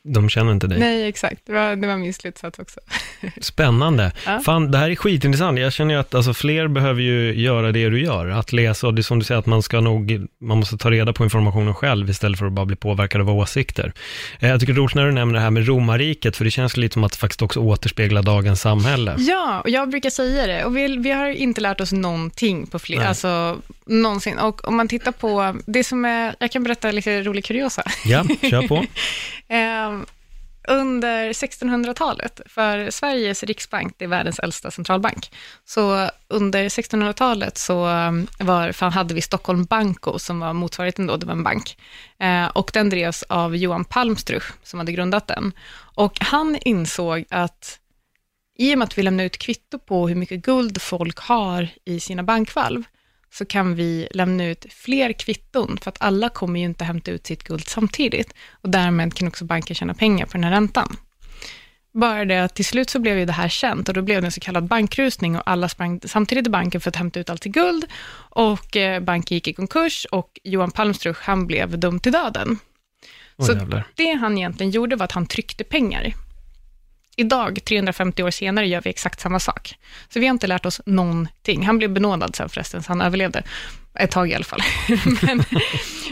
de känner inte dig? Nej, exakt. Det var, det var min slutsats också. Spännande. Ja. Fan, det här är skitintressant. Jag känner ju att alltså, fler behöver ju göra det du gör. Att läsa, och det är som du säger, att man ska nog, man måste ta reda på informationen själv istället för att bara bli påverkad av åsikter. Eh, jag tycker det är roligt när du nämner det här med romarriket, för det känns lite som att det faktiskt också återspeglar dagens samhälle. Ja, och jag brukar säga det. Och vi, vi har inte lärt oss någonting på fler, alltså någonsin. Och om man tittar på, det som är, jag kan berätta lite rolig kuriosa. Ja, kör på. Ehm, under 1600-talet, för Sveriges riksbank, det är världens äldsta centralbank, så under 1600-talet så ehm, var, fan, hade vi Stockholm Banko, som var motsvarigheten då, det var en bank, eh, och den drevs av Johan Palmstruch, som hade grundat den. Och han insåg att i och med att vi lämnar ut kvitto på hur mycket guld folk har i sina bankvalv, så kan vi lämna ut fler kvitton, för att alla kommer ju inte hämta ut sitt guld samtidigt. Och därmed kan också banker tjäna pengar på den här räntan. Bara det att till slut så blev ju det här känt och då blev det en så kallad bankrusning och alla sprang samtidigt i banken för att hämta ut allt till guld och eh, banken gick i konkurs och Johan Palmstruch, han blev dömd till döden. Åh, Så det han egentligen gjorde var att han tryckte pengar. Idag, 350 år senare, gör vi exakt samma sak. Så vi har inte lärt oss någonting. Han blev benådad sen förresten, så han överlevde. Ett tag i alla fall. men,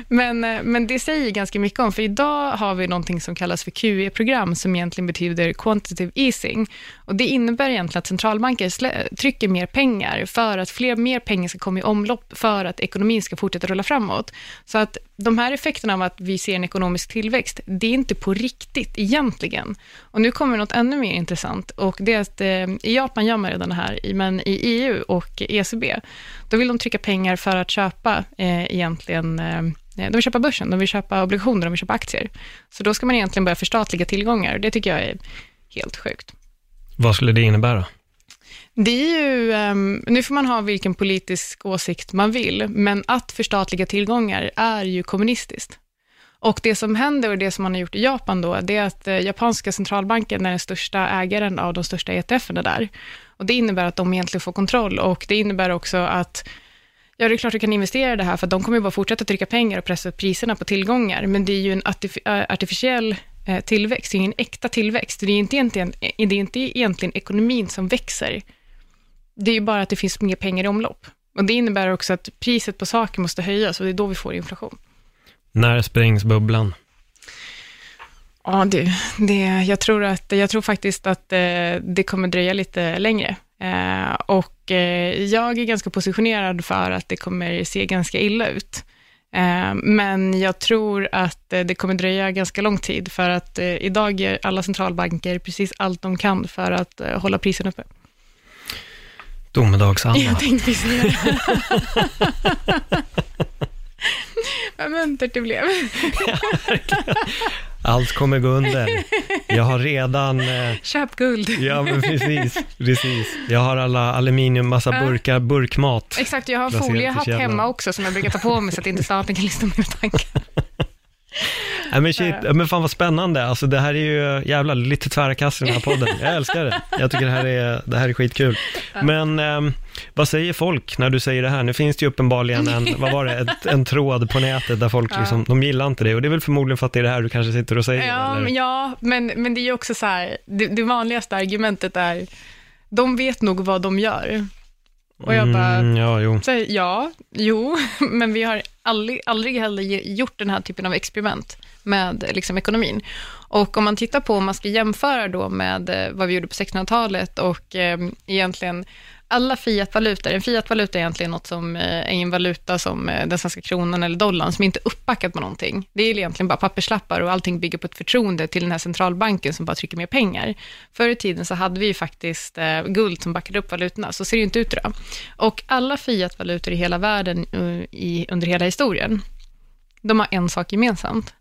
men, eh, men det säger ganska mycket om, för idag har vi någonting som kallas för QE-program, som egentligen betyder quantitative easing. Och det innebär egentligen att centralbanker trycker mer pengar, för att fler, mer pengar ska komma i omlopp, för att ekonomin ska fortsätta rulla framåt. Så att de här effekterna av att vi ser en ekonomisk tillväxt, det är inte på riktigt egentligen. Och nu kommer något ännu mer intressant, och det är att eh, i Japan gör man redan det här, men i EU och ECB, då vill de trycka pengar för att köpa eh, egentligen, eh, de vill köpa börsen, de vill köpa obligationer, de vill köpa aktier. Så då ska man egentligen börja förstatliga tillgångar, och det tycker jag är helt sjukt. Vad skulle det innebära? Det är ju, ehm, nu får man ha vilken politisk åsikt man vill, men att förstatliga tillgångar är ju kommunistiskt. Och det som händer och det som man har gjort i Japan då, det är att eh, japanska centralbanken är den största ägaren av de största ETFerna där. Och det innebär att de egentligen får kontroll och det innebär också att Ja, det är klart du kan investera i det här, för de kommer ju bara fortsätta trycka pengar och pressa upp priserna på tillgångar, men det är ju en äh, artificiell eh, tillväxt, det är ingen äkta tillväxt. Det är inte egentligen, det är inte egentligen ekonomin som växer, det är ju bara att det finns mer pengar i omlopp. Och det innebär också att priset på saker måste höjas och det är då vi får inflation. När sprängs bubblan? Ja, du, det, jag, tror att, jag tror faktiskt att eh, det kommer dröja lite längre. Eh, och eh, jag är ganska positionerad för att det kommer se ganska illa ut. Eh, men jag tror att det kommer dröja ganska lång tid, för att idag gör alla centralbanker precis allt de kan för att hålla priserna uppe. Domedagsanda. Jag tänkte precis. Vad muntert det blev. Allt kommer gå under. Jag har redan... Eh, Köp guld. ja, men precis, precis. Jag har alla aluminium, massa burkar, burkmat. Exakt, jag har foliehatt hemma också som jag brukar ta på mig så att inte staten kan lyssna på mina tankar. Nej men shit, men fan vad spännande. Alltså det här är ju jävla lite tvära kast i den här podden. Jag älskar det. Jag tycker det här är, det här är skitkul. Men ehm, vad säger folk när du säger det här? Nu finns det ju uppenbarligen en, vad var det, ett, en tråd på nätet där folk liksom, de gillar inte det. Och det är väl förmodligen för att det är det här du kanske sitter och säger. Ja, eller? men, ja men, men det är ju också så här, det, det vanligaste argumentet är, de vet nog vad de gör. Och jag bara, Mm, ja, jo. här, ja, jo, men vi har aldrig, aldrig heller gjort den här typen av experiment med liksom, ekonomin. Och om man tittar på, om man ska jämföra då med eh, vad vi gjorde på 1600-talet och eh, egentligen alla fiatvalutor, en fiatvaluta är egentligen något som eh, är en valuta som eh, den svenska kronan eller dollarn, som inte är uppbackat med någonting. Det är egentligen bara papperslappar och allting bygger på ett förtroende till den här centralbanken som bara trycker mer pengar. Förr i tiden så hade vi ju faktiskt eh, guld som backade upp valutorna, så ser det ju inte ut idag. Och alla fiatvalutor i hela världen i, under hela historien, de har en sak gemensamt.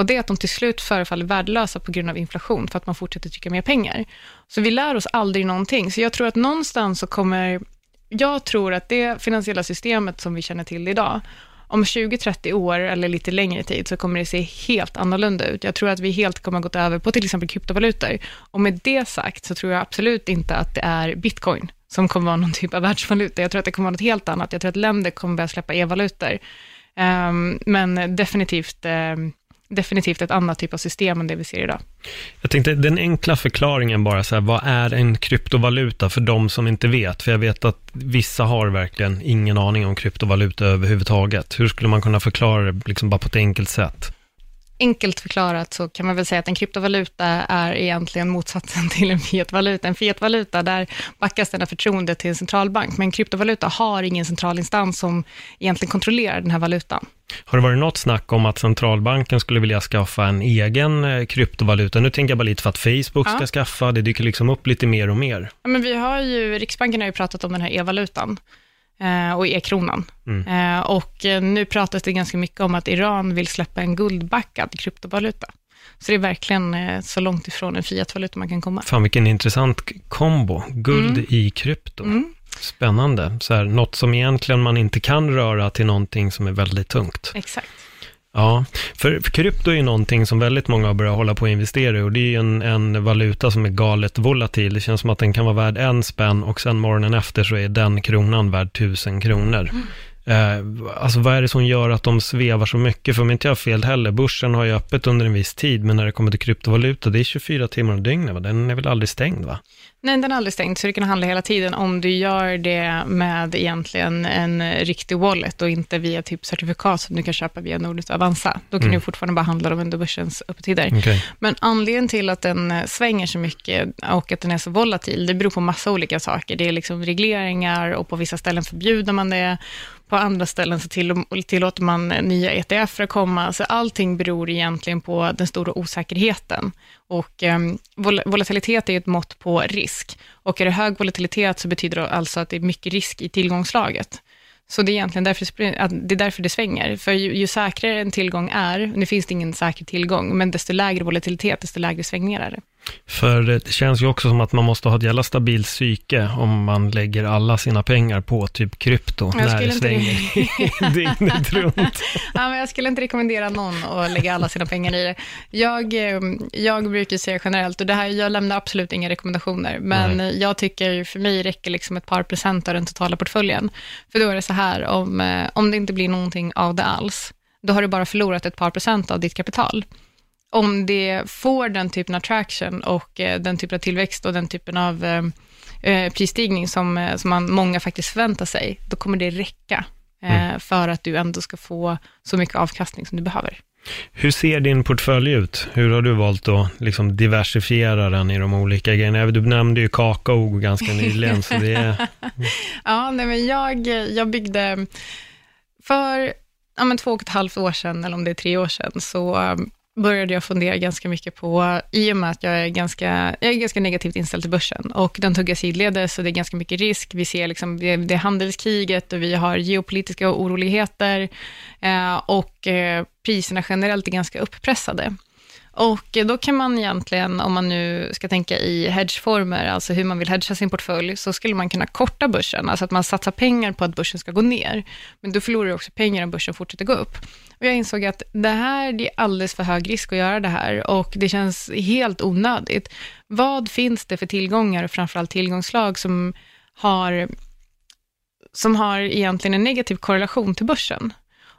Och det är att de till slut förefaller värdelösa på grund av inflation, för att man fortsätter trycka mer pengar. Så vi lär oss aldrig någonting. Så jag tror att någonstans så kommer, jag tror att det finansiella systemet som vi känner till idag, om 20-30 år eller lite längre tid så kommer det se helt annorlunda ut. Jag tror att vi helt kommer gått över på till exempel kryptovalutor. Och med det sagt så tror jag absolut inte att det är bitcoin som kommer vara någon typ av världsvaluta. Jag tror att det kommer vara något helt annat. Jag tror att länder kommer börja släppa e-valutor. Um, men definitivt, um, definitivt ett annat typ av system än det vi ser idag. Jag tänkte, den enkla förklaringen bara, så här, vad är en kryptovaluta för de som inte vet? För jag vet att vissa har verkligen ingen aning om kryptovaluta överhuvudtaget. Hur skulle man kunna förklara det liksom bara på ett enkelt sätt? Enkelt förklarat så kan man väl säga att en kryptovaluta är egentligen motsatsen till en fiatvaluta. En fiatvaluta, där backas den av förtroendet till en centralbank, men en kryptovaluta har ingen centralinstans som egentligen kontrollerar den här valutan. Har det varit något snack om att centralbanken skulle vilja skaffa en egen eh, kryptovaluta? Nu tänker jag bara lite för att Facebook Ja. ska skaffa, det dyker liksom upp lite mer och mer. Ja, men vi har ju, Riksbanken har ju pratat om den här e-valutan och e-kronan. Eh, och eh, nu pratas det ganska mycket om att Iran vill släppa en guldbackad kryptovaluta. Så det är verkligen eh, så långt ifrån en fiatvaluta man kan komma. Fan vilken intressant kombo. Guld Mm. i krypto. Mm, Spännande. Så här, något som egentligen man inte kan röra till någonting som är väldigt tungt. exakt. Ja, för, för krypto är ju någonting som väldigt många har börjat hålla på att investera i och det är ju en, en valuta som är galet volatil. Det känns som att den kan vara värd en spänn och sen morgonen efter så är den kronan värd tusen kronor. Mm. Eh, alltså vad är det som gör att de svevar så mycket? För om inte jag har fel heller, börsen har ju öppet under en viss tid, men när det kommer till kryptovaluta, det är 24 timmar om dygnet, va? Den är väl aldrig stängd, va? Nej, den är aldrig stängd, så du kan handla hela tiden om du gör det med egentligen en riktig wallet och inte via typ certifikat som du kan köpa via Nordnet och Avanza. Då kan Mm. du fortfarande bara handla dem under börsens öppettider. Okej. Men anledningen till att den svänger så mycket och att den är så volatil, det beror på massa olika saker. Det är liksom regleringar och på vissa ställen förbjuder man det. På andra ställen så till, tillåter man nya ETF att komma. Så allting beror egentligen på den stora osäkerheten. Och ehm, vol volatilitet är ett mått på risk. Och är det hög volatilitet så betyder det alltså att det är mycket risk i tillgångslaget. Så det är egentligen därför, det att det är därför det svänger. För ju, ju säkrare en tillgång är, nu finns det ingen säker tillgång, men desto lägre volatilitet, desto lägre svängningar är det. För det känns ju också som att man måste ha ett jävla stabilt psyke om man lägger alla sina pengar på typ krypto Jag när det svänger dygnet runt. Ja, men jag skulle inte rekommendera någon att lägga alla sina pengar i det. Jag, eh, jag brukar säga generellt, och det här, jag lämnar absolut inga rekommendationer, men jag tycker för mig räcker liksom ett par procent av den totala portföljen. För då är det så här, om, eh, om det inte blir någonting av det alls, då har du bara förlorat ett par procent av ditt kapital. Om det får den typen av traction och eh, den typen av tillväxt och den typen av eh, eh, prisstigning som, eh, som man, många faktiskt förväntar sig, då kommer det räcka eh, för att du ändå ska få så mycket avkastning som du behöver. Hur ser din portfölj ut? Hur har du valt att liksom diversifiera den i de olika grejerna? Du nämnde ju kakao ganska nyligen, så det är... Ja, nej, men jag, jag byggde för ja, men två och ett halvt år sedan, eller om det är tre år sedan, så började jag fundera ganska mycket på, i och med att jag är ganska, jag är ganska negativt inställd till börsen, och den tuggar sidledes, och det är ganska mycket risk. Vi ser liksom, det, det handelskriget, och vi har geopolitiska oroligheter, eh, och eh, priserna generellt är ganska upppressade. Och eh, då kan man egentligen, om man nu ska tänka i hedgeformer, alltså hur man vill hedga sin portfölj, så skulle man kunna korta börsen, alltså att man satsar pengar på att börsen ska gå ner. Men då förlorar du också pengar om börsen fortsätter gå upp. Och jag insåg att det här, det är alldeles för hög risk att göra det här och det känns helt onödigt. Vad finns det för tillgångar och framförallt tillgångslag som har, som har egentligen en negativ korrelation till börsen?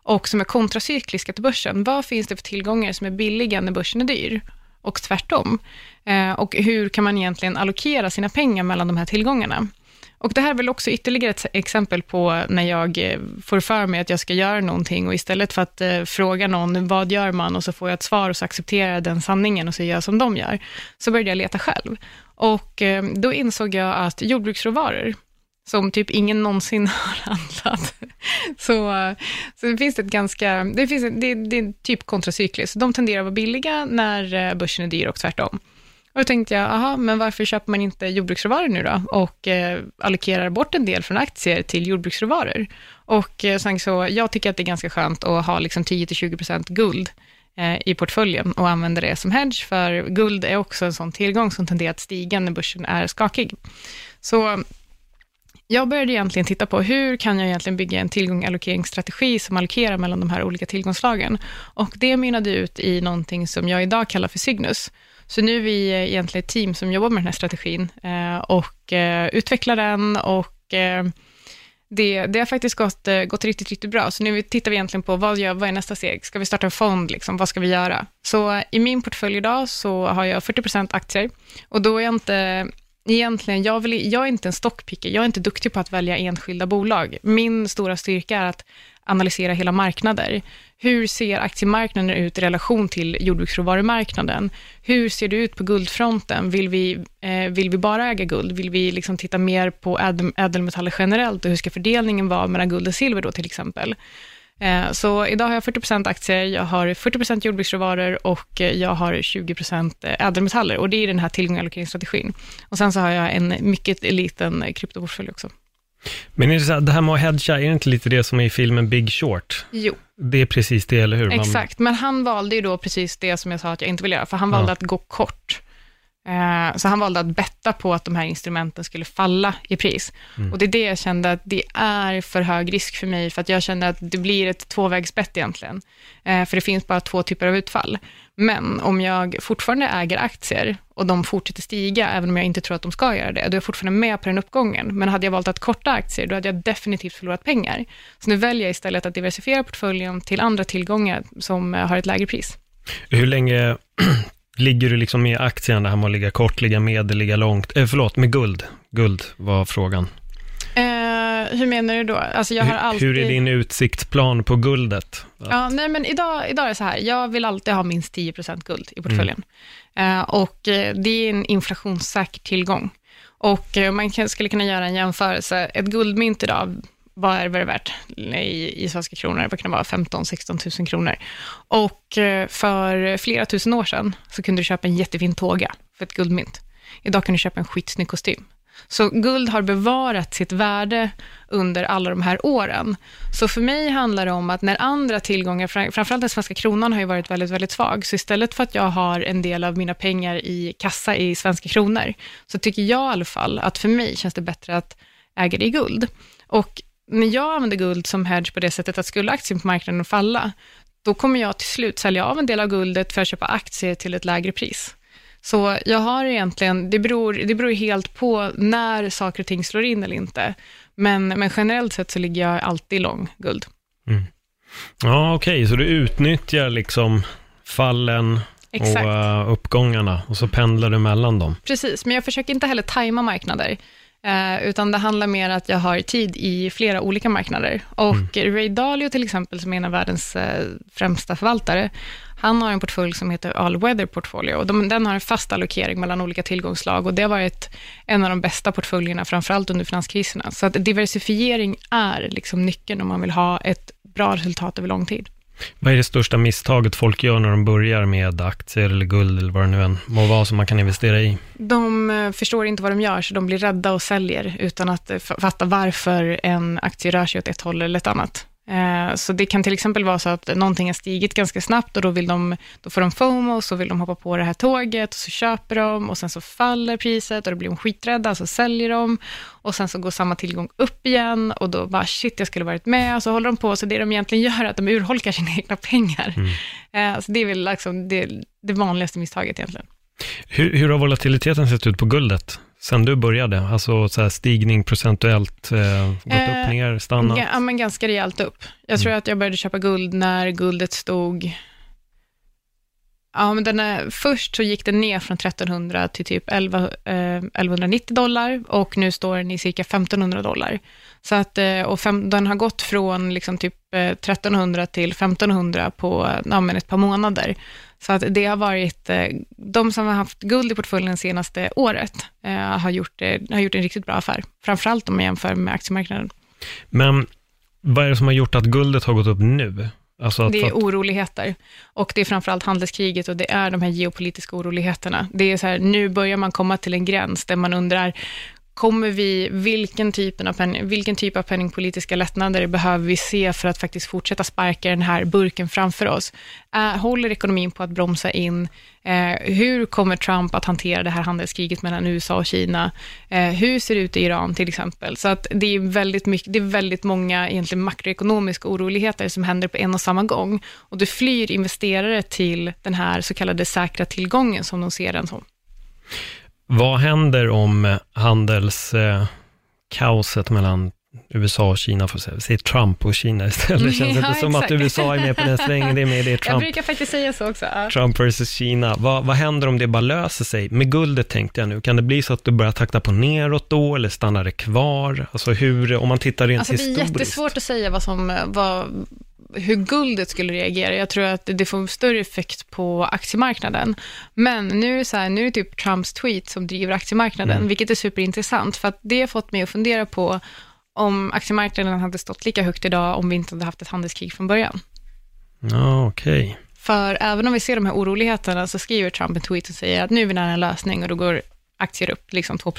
och som är kontracykliska till börsen. Vad finns det för tillgångar som är billiga när börsen är dyr? Och tvärtom. Eh, och hur kan man egentligen allokera sina pengar mellan de här tillgångarna? Och det här är väl också ytterligare ett exempel på när jag eh, får för mig att jag ska göra någonting och istället för att eh, fråga någon, vad gör man? Och så får jag ett svar och så accepterar jag den sanningen och så gör jag som de gör. Så började jag leta själv. Och eh, då insåg jag att jordbruksråvaror, som typ ingen någonsin har handlat. Så, så det finns ett ganska, det, finns det, det är typ kontracykliskt. De tenderar att vara billiga när eh, börsen är dyr och tvärtom. Och då tänkte jag, aha, men varför köper man inte jordbruksråvaror nu då? Och eh, allokerar bort en del från aktier till jordbruksråvaror. Och eh, sen så, jag tycker att det är ganska skönt att ha liksom 10-20% guld eh, i portföljen och använda det som hedge, för guld är också en sån tillgång som tenderar att stiga när börsen är skakig. Så jag började egentligen titta på hur kan jag egentligen bygga en tillgångsallokeringsstrategi som allokerar mellan de här olika tillgångsslagen? Och det mynnade ut i någonting som jag idag kallar för Cygnus. Så nu är vi egentligen ett team som jobbar med den här strategin eh, och eh, utvecklar den och eh, det, det har faktiskt gått, eh, gått riktigt, riktigt bra. Så nu tittar vi egentligen på vad, gör, vad är nästa steg? Ska vi starta en fond? Liksom? Vad ska vi göra? Så eh, i min portfölj idag så har jag 40% aktier och då är jag inte Egentligen, jag, vill, jag är inte en stockpicker, jag är inte duktig på att välja enskilda bolag. Min stora styrka är att analysera hela marknader. Hur ser aktiemarknaden ut i relation till jordbruksråvarumarknaden? Hur ser det ut på guldfronten? Vill vi, eh, vill vi bara äga guld? Vill vi liksom titta mer på ädelmetaller generellt och hur ska fördelningen vara mellan guld och silver då till exempel? Eh, Så idag har jag 40% aktier, jag har 40% jordbruksråvaror och eh, jag har 20% eh, ädelmetaller och det är den här tillgångsallokeringsstrategin. Och sen så har jag en mycket liten eh, kryptoportfölj också. Men är det, så här, det här med att hedga, är det inte lite det som är i filmen Big Short? Jo, Det är precis det, eller hur? Man- exakt. Men han valde ju då precis det som jag sa att jag inte ville göra, för han Ja. valde att gå kort. Eh, Så han valde att betta på att de här instrumenten skulle falla i pris. Mm. Och det är det jag kände att det är för hög risk för mig, för att jag kände att det blir ett tvåvägsbett egentligen. Eh, För det finns bara två typer av utfall. Men om jag fortfarande äger aktier och de fortsätter stiga, även om jag inte tror att de ska göra det, då är jag fortfarande med på den uppgången. Men hade jag valt att korta aktier, då hade jag definitivt förlorat pengar. Så nu väljer jag istället att diversifiera portföljen till andra tillgångar som eh, har ett lägre pris. Hur länge ligger du liksom med aktien, det här med att ligga kort, ligga medel, ligga långt? Eh, förlåt, med guld. Guld var frågan. Eh, hur menar du då? Alltså jag har hur, alltid... hur är din utsiktsplan på guldet? Ja, nej, men idag, idag är det så här, jag vill alltid ha minst 10% guld i portföljen. Eh, och eh, det är en inflationssäker tillgång. Och eh, man kan, skulle kunna göra en jämförelse. Ett guldmynt idag, vad är det värt i, i svenska kronor? Vad kan det vara? 15-16 000 kronor. Och eh, för flera tusen år sedan så kunde du köpa en jättefin tåga för ett guldmynt. Idag kan du köpa en skitsnygg kostym. Så guld har bevarat sitt värde under alla de här åren. Så för mig handlar det om att när andra tillgångar, framförallt den svenska kronan har ju varit väldigt, väldigt svag, så istället för att jag har en del av mina pengar i kassa i svenska kronor, så tycker jag i alla fall att för mig känns det bättre att äga det i guld. Och när jag använder guld som hedge på det sättet att skulle aktien på marknaden falla, då kommer jag till slut sälja av en del av guldet för att köpa aktier till ett lägre pris. Så jag har egentligen, det beror, det beror helt på när saker och ting slår in eller inte. Men, men generellt sett så ligger jag alltid lång guld. Ja, okej, så du utnyttjar liksom fallen Exakt. och eh, uppgångarna och så pendlar du mellan dem. Precis, men jag försöker inte heller tajma marknader, eh, utan det handlar mer att jag har tid i flera olika marknader. Och Ray Dalio till exempel, som är en av världens eh, främsta förvaltare, han har en portfölj som heter All Weather Portfolio. Och de, den har en fast allokering mellan olika tillgångslag och det har varit en av de bästa portföljerna, framförallt under finanskriserna. Så att diversifiering är liksom nyckeln om man vill ha ett bra resultat över lång tid. Vad är det största misstaget folk gör när de börjar med aktier eller guld eller vad det nu än må vara som man kan investera i? De eh, förstår inte vad de gör, så de blir rädda och säljer utan att eh, fatta varför en aktie rör sig åt ett håll eller ett annat. Eh, Så det kan till exempel vara så att någonting har stigit ganska snabbt och då, vill de, då får de FOMO, så vill de hoppa på det här tåget och så köper de och sen så faller priset och då blir de skiträdda, så säljer de och sen så går samma tillgång upp igen och då bara shit, jag skulle varit med och så håller de på, så det de egentligen gör är att de urholkar sina egna pengar. Eh, Så det är väl liksom det, det vanligaste misstaget egentligen. Hur, hur har volatiliteten sett ut på guldet sen du började? Alltså så här stigning procentuellt, eh, gått Eh, upp, ner, stannat? Ja, men ganska rejält upp. Jag tror att jag började köpa guld när guldet stod... Ja, men den är, först så gick den ner från 1300 till typ 11, eh, 1190 dollar och nu står den i cirka 1500 dollar. Så att, eh, och fem, den har gått från liksom typ eh, 1300 till 1500 på eh, ja, ett par månader. Så att det har varit, eh, de som har haft guld i portföljen senaste året eh, har, gjort, eh, har gjort en riktigt bra affär. Framförallt om man jämför med aktiemarknaden. Men vad är det som har gjort att guldet har gått upp nu? Alltså att, Det är oroligheter och det är framförallt handelskriget och det är de här geopolitiska oroligheterna. Det är så här, nu börjar man komma till en gräns där man undrar, kommer vi, vilken, typen av penning, vilken typ av penningpolitiska lättnader behöver vi se för att faktiskt fortsätta sparka den här burken framför oss? Äh, håller ekonomin på att bromsa in? Eh, hur kommer Trump att hantera det här handelskriget mellan USA och Kina? Eh, hur ser det ut i Iran till exempel? Så att det är väldigt, mycket, det är väldigt många egentligen makroekonomiska oroligheter som händer på en och samma gång. Och det flyr investerare till den här så kallade säkra tillgången som de ser den som vad händer om handelskaoset kaoset mellan USA och Kina, säga, säg Trump och Kina istället. Det känns Ja, inte som att. USA är med på den svängen, det är med, det är Jag Trump. brukar faktiskt säga så också. Ja. Trump versus Kina. Vad, vad händer om det bara löser sig? Med guldet tänkte jag nu. Kan det bli så att du börjar takta på neråt då, eller stannar det kvar? Alltså hur, om man tittar rent Alltså det är historiskt. jättesvårt att säga vad som, vad, hur guldet skulle reagera. Jag tror att det får större effekt på aktiemarknaden. Men nu är så här, nu är det typ Trumps tweet som driver aktiemarknaden, Mm. vilket är superintressant, för att det har fått mig att fundera på om aktiemarknaden hade stått lika högt idag om vi inte hade haft ett handelskrig från början. Ja, okej. För även om vi ser de här oroligheterna så skriver Trump en tweet och säger att nu är vi nära en lösning och då går aktier upp, liksom 2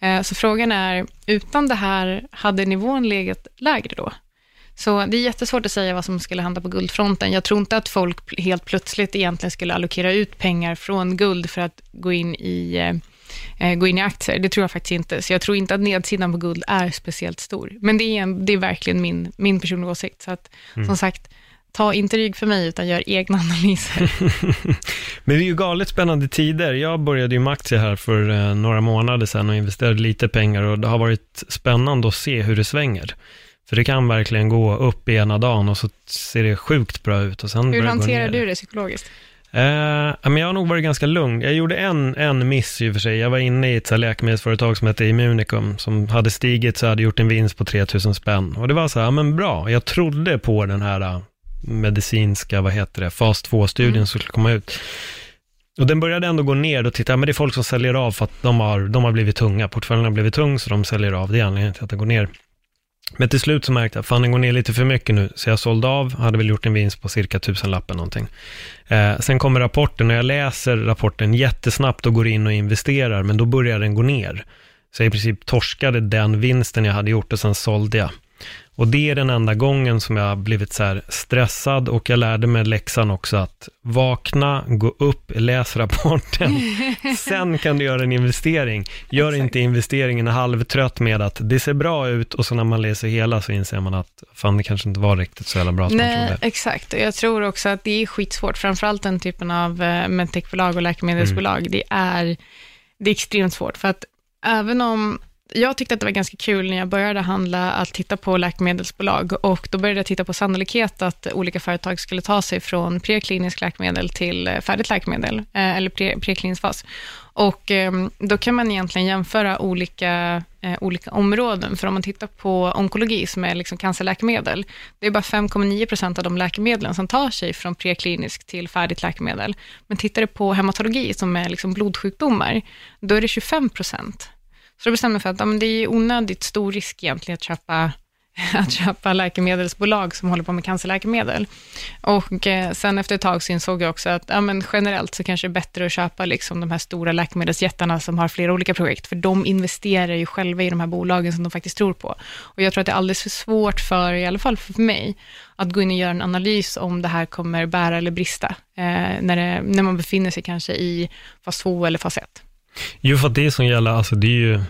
eh, Så frågan är, utan det här, hade nivån legat lägre då? Så det är jättesvårt att säga vad som skulle hända på guldfronten. Jag tror inte att folk helt plötsligt egentligen skulle allokera ut pengar från guld för att gå in i, eh, gå in i aktier. Det tror jag faktiskt inte. Så jag tror inte att nedsidan på guld är speciellt stor. Men det är, en, det är verkligen min, min personliga åsikt. Så att, mm. som sagt, ta inte rygg för mig, utan gör egna analyser. Men det är ju galet spännande tider. Jag började ju med aktier här för eh, några månader sedan och investerade lite pengar och det har varit spännande att se hur det svänger. För det kan verkligen gå upp i ena dagen och så ser det sjukt bra ut. Och sen hur hanterar du det psykologiskt? Eh, men jag har nog varit ganska lugn. Jag gjorde en, en miss i och för sig. Jag var inne i ett så läkemedelsföretag som heter Immunicum, som hade stigit så hade gjort en vinst på 3000 spänn. Och det var så här, men bra, jag trodde på den här medicinska, vad heter det, fas 2-studien mm. som skulle komma ut. Och den började ändå gå ner och titta, men det är folk som säljer av för att de har, de har blivit tunga. Portföljen har blivit tung, så de säljer av. Det är anledningen till att det går ner. Men till slut så märkte jag, fan den går ner lite för mycket nu, så jag sålde av, hade väl gjort en vinst på cirka tusenlappen någonting. Eh, sen kommer rapporten och jag läser rapporten jättesnabbt och går in och investerar, men då börjar den gå ner. Så jag i princip torskade den vinsten jag hade gjort och sen sålde jag. Och det är den enda gången som jag har blivit så här stressad och jag lärde mig läxan också att vakna, gå upp, läs rapporten, sen kan du göra en investering. Gör Exakt. inte investeringen halvtrött med att det ser bra ut och så när man läser hela så inser man att fan det kanske inte var riktigt så jävla bra som Nej, man trodde. Exakt, och jag tror också att det är skitsvårt, framförallt den typen av eh, medtechbolag och läkemedelsbolag. Mm. Det, är, det är extremt svårt, för att även om jag tyckte att det var ganska kul när jag började handla att titta på läkemedelsbolag och då började jag titta på sannolikhet att olika företag skulle ta sig från preklinisk läkemedel till eh, färdigt läkemedel, eh, eller pre, preklinisk fas. Och ehm, då kan man egentligen jämföra olika, eh, olika områden, för om man tittar på onkologi, som är liksom cancerläkemedel, det är bara 5,9 procent av de läkemedlen som tar sig från preklinisk till färdigt läkemedel. Men tittar du på hematologi, som är liksom blodsjukdomar, då är det 25 procent. Så då bestämde jag för att ja, men det är onödigt stor risk egentligen att köpa att köpa läkemedelsbolag som håller på med cancerläkemedel. Och eh, sen efter ett tag så insåg jag också att ja, men generellt så kanske det är bättre att köpa liksom de här stora läkemedelsjättarna som har flera olika projekt, för de investerar ju själva i de här bolagen som de faktiskt tror på. Och jag tror att det är alldeles för svårt för, i alla fall för mig, att gå in och göra en analys om det här kommer bära eller brista, eh, när, det, när man befinner sig kanske i fas 2 eller fas 1. Jo, för att det som gäller, alltså det är ju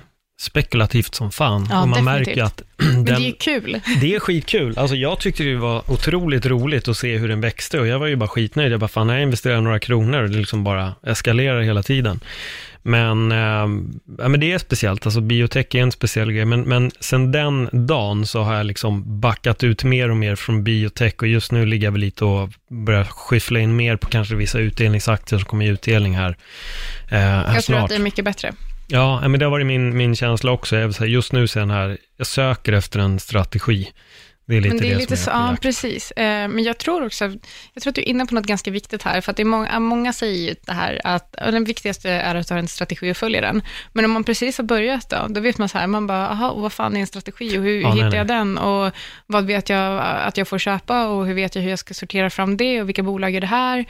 spekulativt som fan. Ja, och man definitivt. märker att... Den, Men det är kul. Det är skitkul. Alltså jag tyckte det var otroligt roligt att se hur den växte och jag var ju bara skitnöjd. Jag bara, fan, jag investerar några kronor och det liksom bara eskalerar hela tiden. Men, äh, ja, men det är speciellt, alltså biotech är en speciell grej, men, men sen den dagen så har jag liksom backat ut mer och mer från biotech och just nu ligger jag väl lite och börjar skyffla in mer på kanske vissa utdelningsaktier som kommer i utdelning här, äh, här Jag snart. tror att det är mycket bättre. Ja, men det har varit min, min känsla också. Jag just nu ser här, jag söker efter en strategi. Det är lite men det, är det lite som så, Ja, precis. Eh, men jag tror också, jag tror att du är inne på något ganska viktigt här, för att det är många, många säger ju det här att den viktigaste är att ha en strategi och följa den. Men om man precis har börjat då, då vet man så här, man bara, aha, vad fan är en strategi och hur ja, hittar nej, nej. jag den och vad vet jag att jag får köpa och hur vet jag hur jag ska sortera fram det och vilka bolag är det här?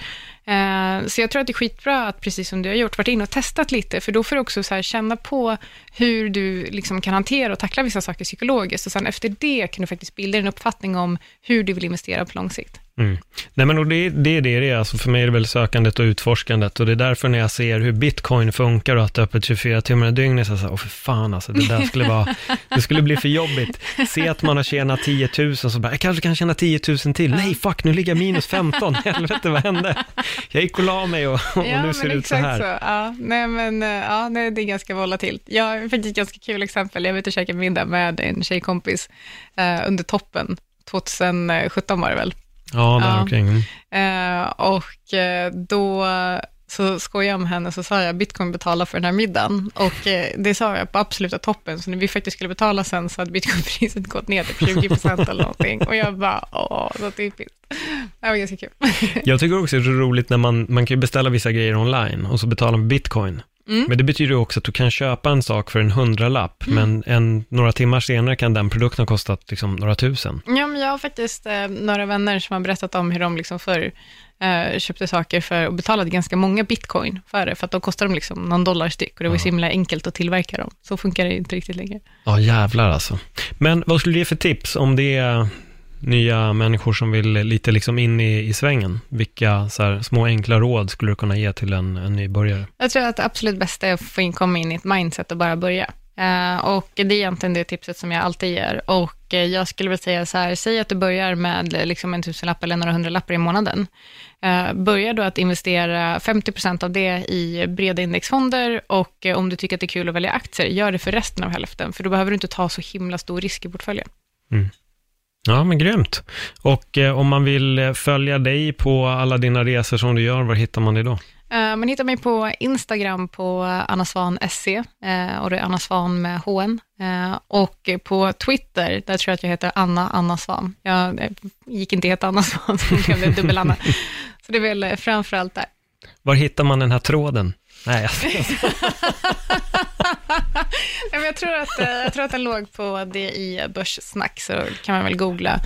Eh, så jag tror att det är skitbra att, precis som du har gjort, varit inne och testat lite, för då får du också så känna på hur du liksom kan hantera och tackla vissa saker psykologiskt, och sen efter det kan du faktiskt bilda en uppfattning om hur du vill investera på lång sikt. Mm. Nej men det, det är det det är, alltså för mig är det väl sökandet och utforskandet och det är därför när jag ser hur bitcoin funkar och att det är öppet 24 timmar i dygnet, så jag säger, åh för fan alltså, det där skulle vara, det skulle bli för jobbigt. Se att man har tjänat 10 000, så bara, jag kanske kan tjäna 10 000 till, nej fuck, nu ligger jag minus 15, helvete vad hände? Jag gick och la mig och, och ja, nu ser det ut så här. Så. Ja, nej men, eh, ja, nej, det är ganska volatilt. Jag har faktiskt ett ganska kul exempel, jag var ute och käkade middag med en tjejkompis eh, under toppen, 2017 var det väl. Ja, där ja. omkring. Mm. Eh, och eh, då så skojade jag med henne, så sa jag bitcoin betalar för den här middagen. Och eh, det sa jag på absoluta toppen, så när vi faktiskt skulle betala sen så hade bitcoinpriset gått ner till 20 procent eller någonting. Och jag bara, åh, så typiskt. Det var ganska kul. jag tycker också det är roligt när man, man kan beställa vissa grejer online och så betalar man bitcoin. Mm. Men det betyder också att du kan köpa en sak för en hundralapp, Mm. men en, några timmar senare kan den produkten ha kostat liksom några tusen. Ja, men jag har faktiskt eh, några vänner som har berättat om hur de liksom förr eh, köpte saker för och betalade ganska många bitcoin för det, för att då kostade de liksom någon dollar styck och det var ju så himla enkelt att tillverka dem. Så funkar det inte riktigt längre. Ja, jävlar alltså. Men vad skulle du ge för tips om det är nya människor som vill lite liksom in i, i svängen? Vilka så här, små enkla råd skulle du kunna ge till en, en nybörjare? Jag tror att det absolut bästa är att få in, komma in i ett mindset och bara börja. Eh, och det är egentligen det tipset som jag alltid ger. Och eh, jag skulle väl säga så här, säg att du börjar med eh, liksom en tusenlapp eller några hundralappar i månaden. Eh, börja då att investera 50% av det i breda indexfonder och om du tycker att det är kul att välja aktier, gör det för resten av hälften, för då behöver du inte ta så himla stor risk i portföljen. Ja, men grymt. Och eh, om man vill eh, följa dig på alla dina resor som du gör, var hittar man dig då? Uh, man hittar mig på Instagram på annasvan.se uh, och det är Anna Svan med HN. Uh, och på Twitter, där tror jag att jag heter Anna Anna Svan. Jag eh, gick inte heta Anna Svan, så det blev dubbel-Anna. Så det är väl eh, framförallt där. Var hittar man den här tråden? Nej, jag jag, tror att, eh, jag tror att den låg på det i Börssnack, så kan man väl googla.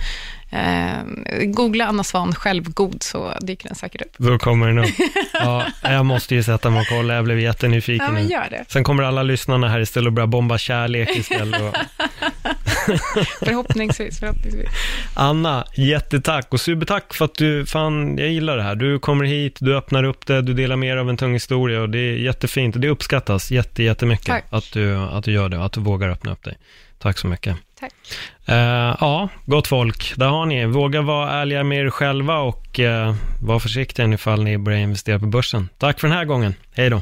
Eh, googla Anna Svan självgod, så dyker den säkert upp. då kommer den upp. Ja, jag måste ju sätta mig och kolla, jag blev jättenyfiken Ja, men nu. gör det. Sen kommer alla lyssnarna här istället och börja bomba kärlek istället. Och... Förhoppningsvis, förhoppningsvis. Anna, jättetack och supertack för att du, fan, jag gillar det här. Du kommer hit, du öppnar upp det, du delar med dig av en tung historia och det är jättefint och det uppskattas jätte, jättemycket Tack. att du, att du gör det och att du vågar öppna upp dig. Tack så mycket. Tack. Eh, ja, gott folk, där har ni. Våga vara ärliga med er själva och uh, var försiktiga ifall ni börjar investera på börsen. Tack för den här gången. Hej då.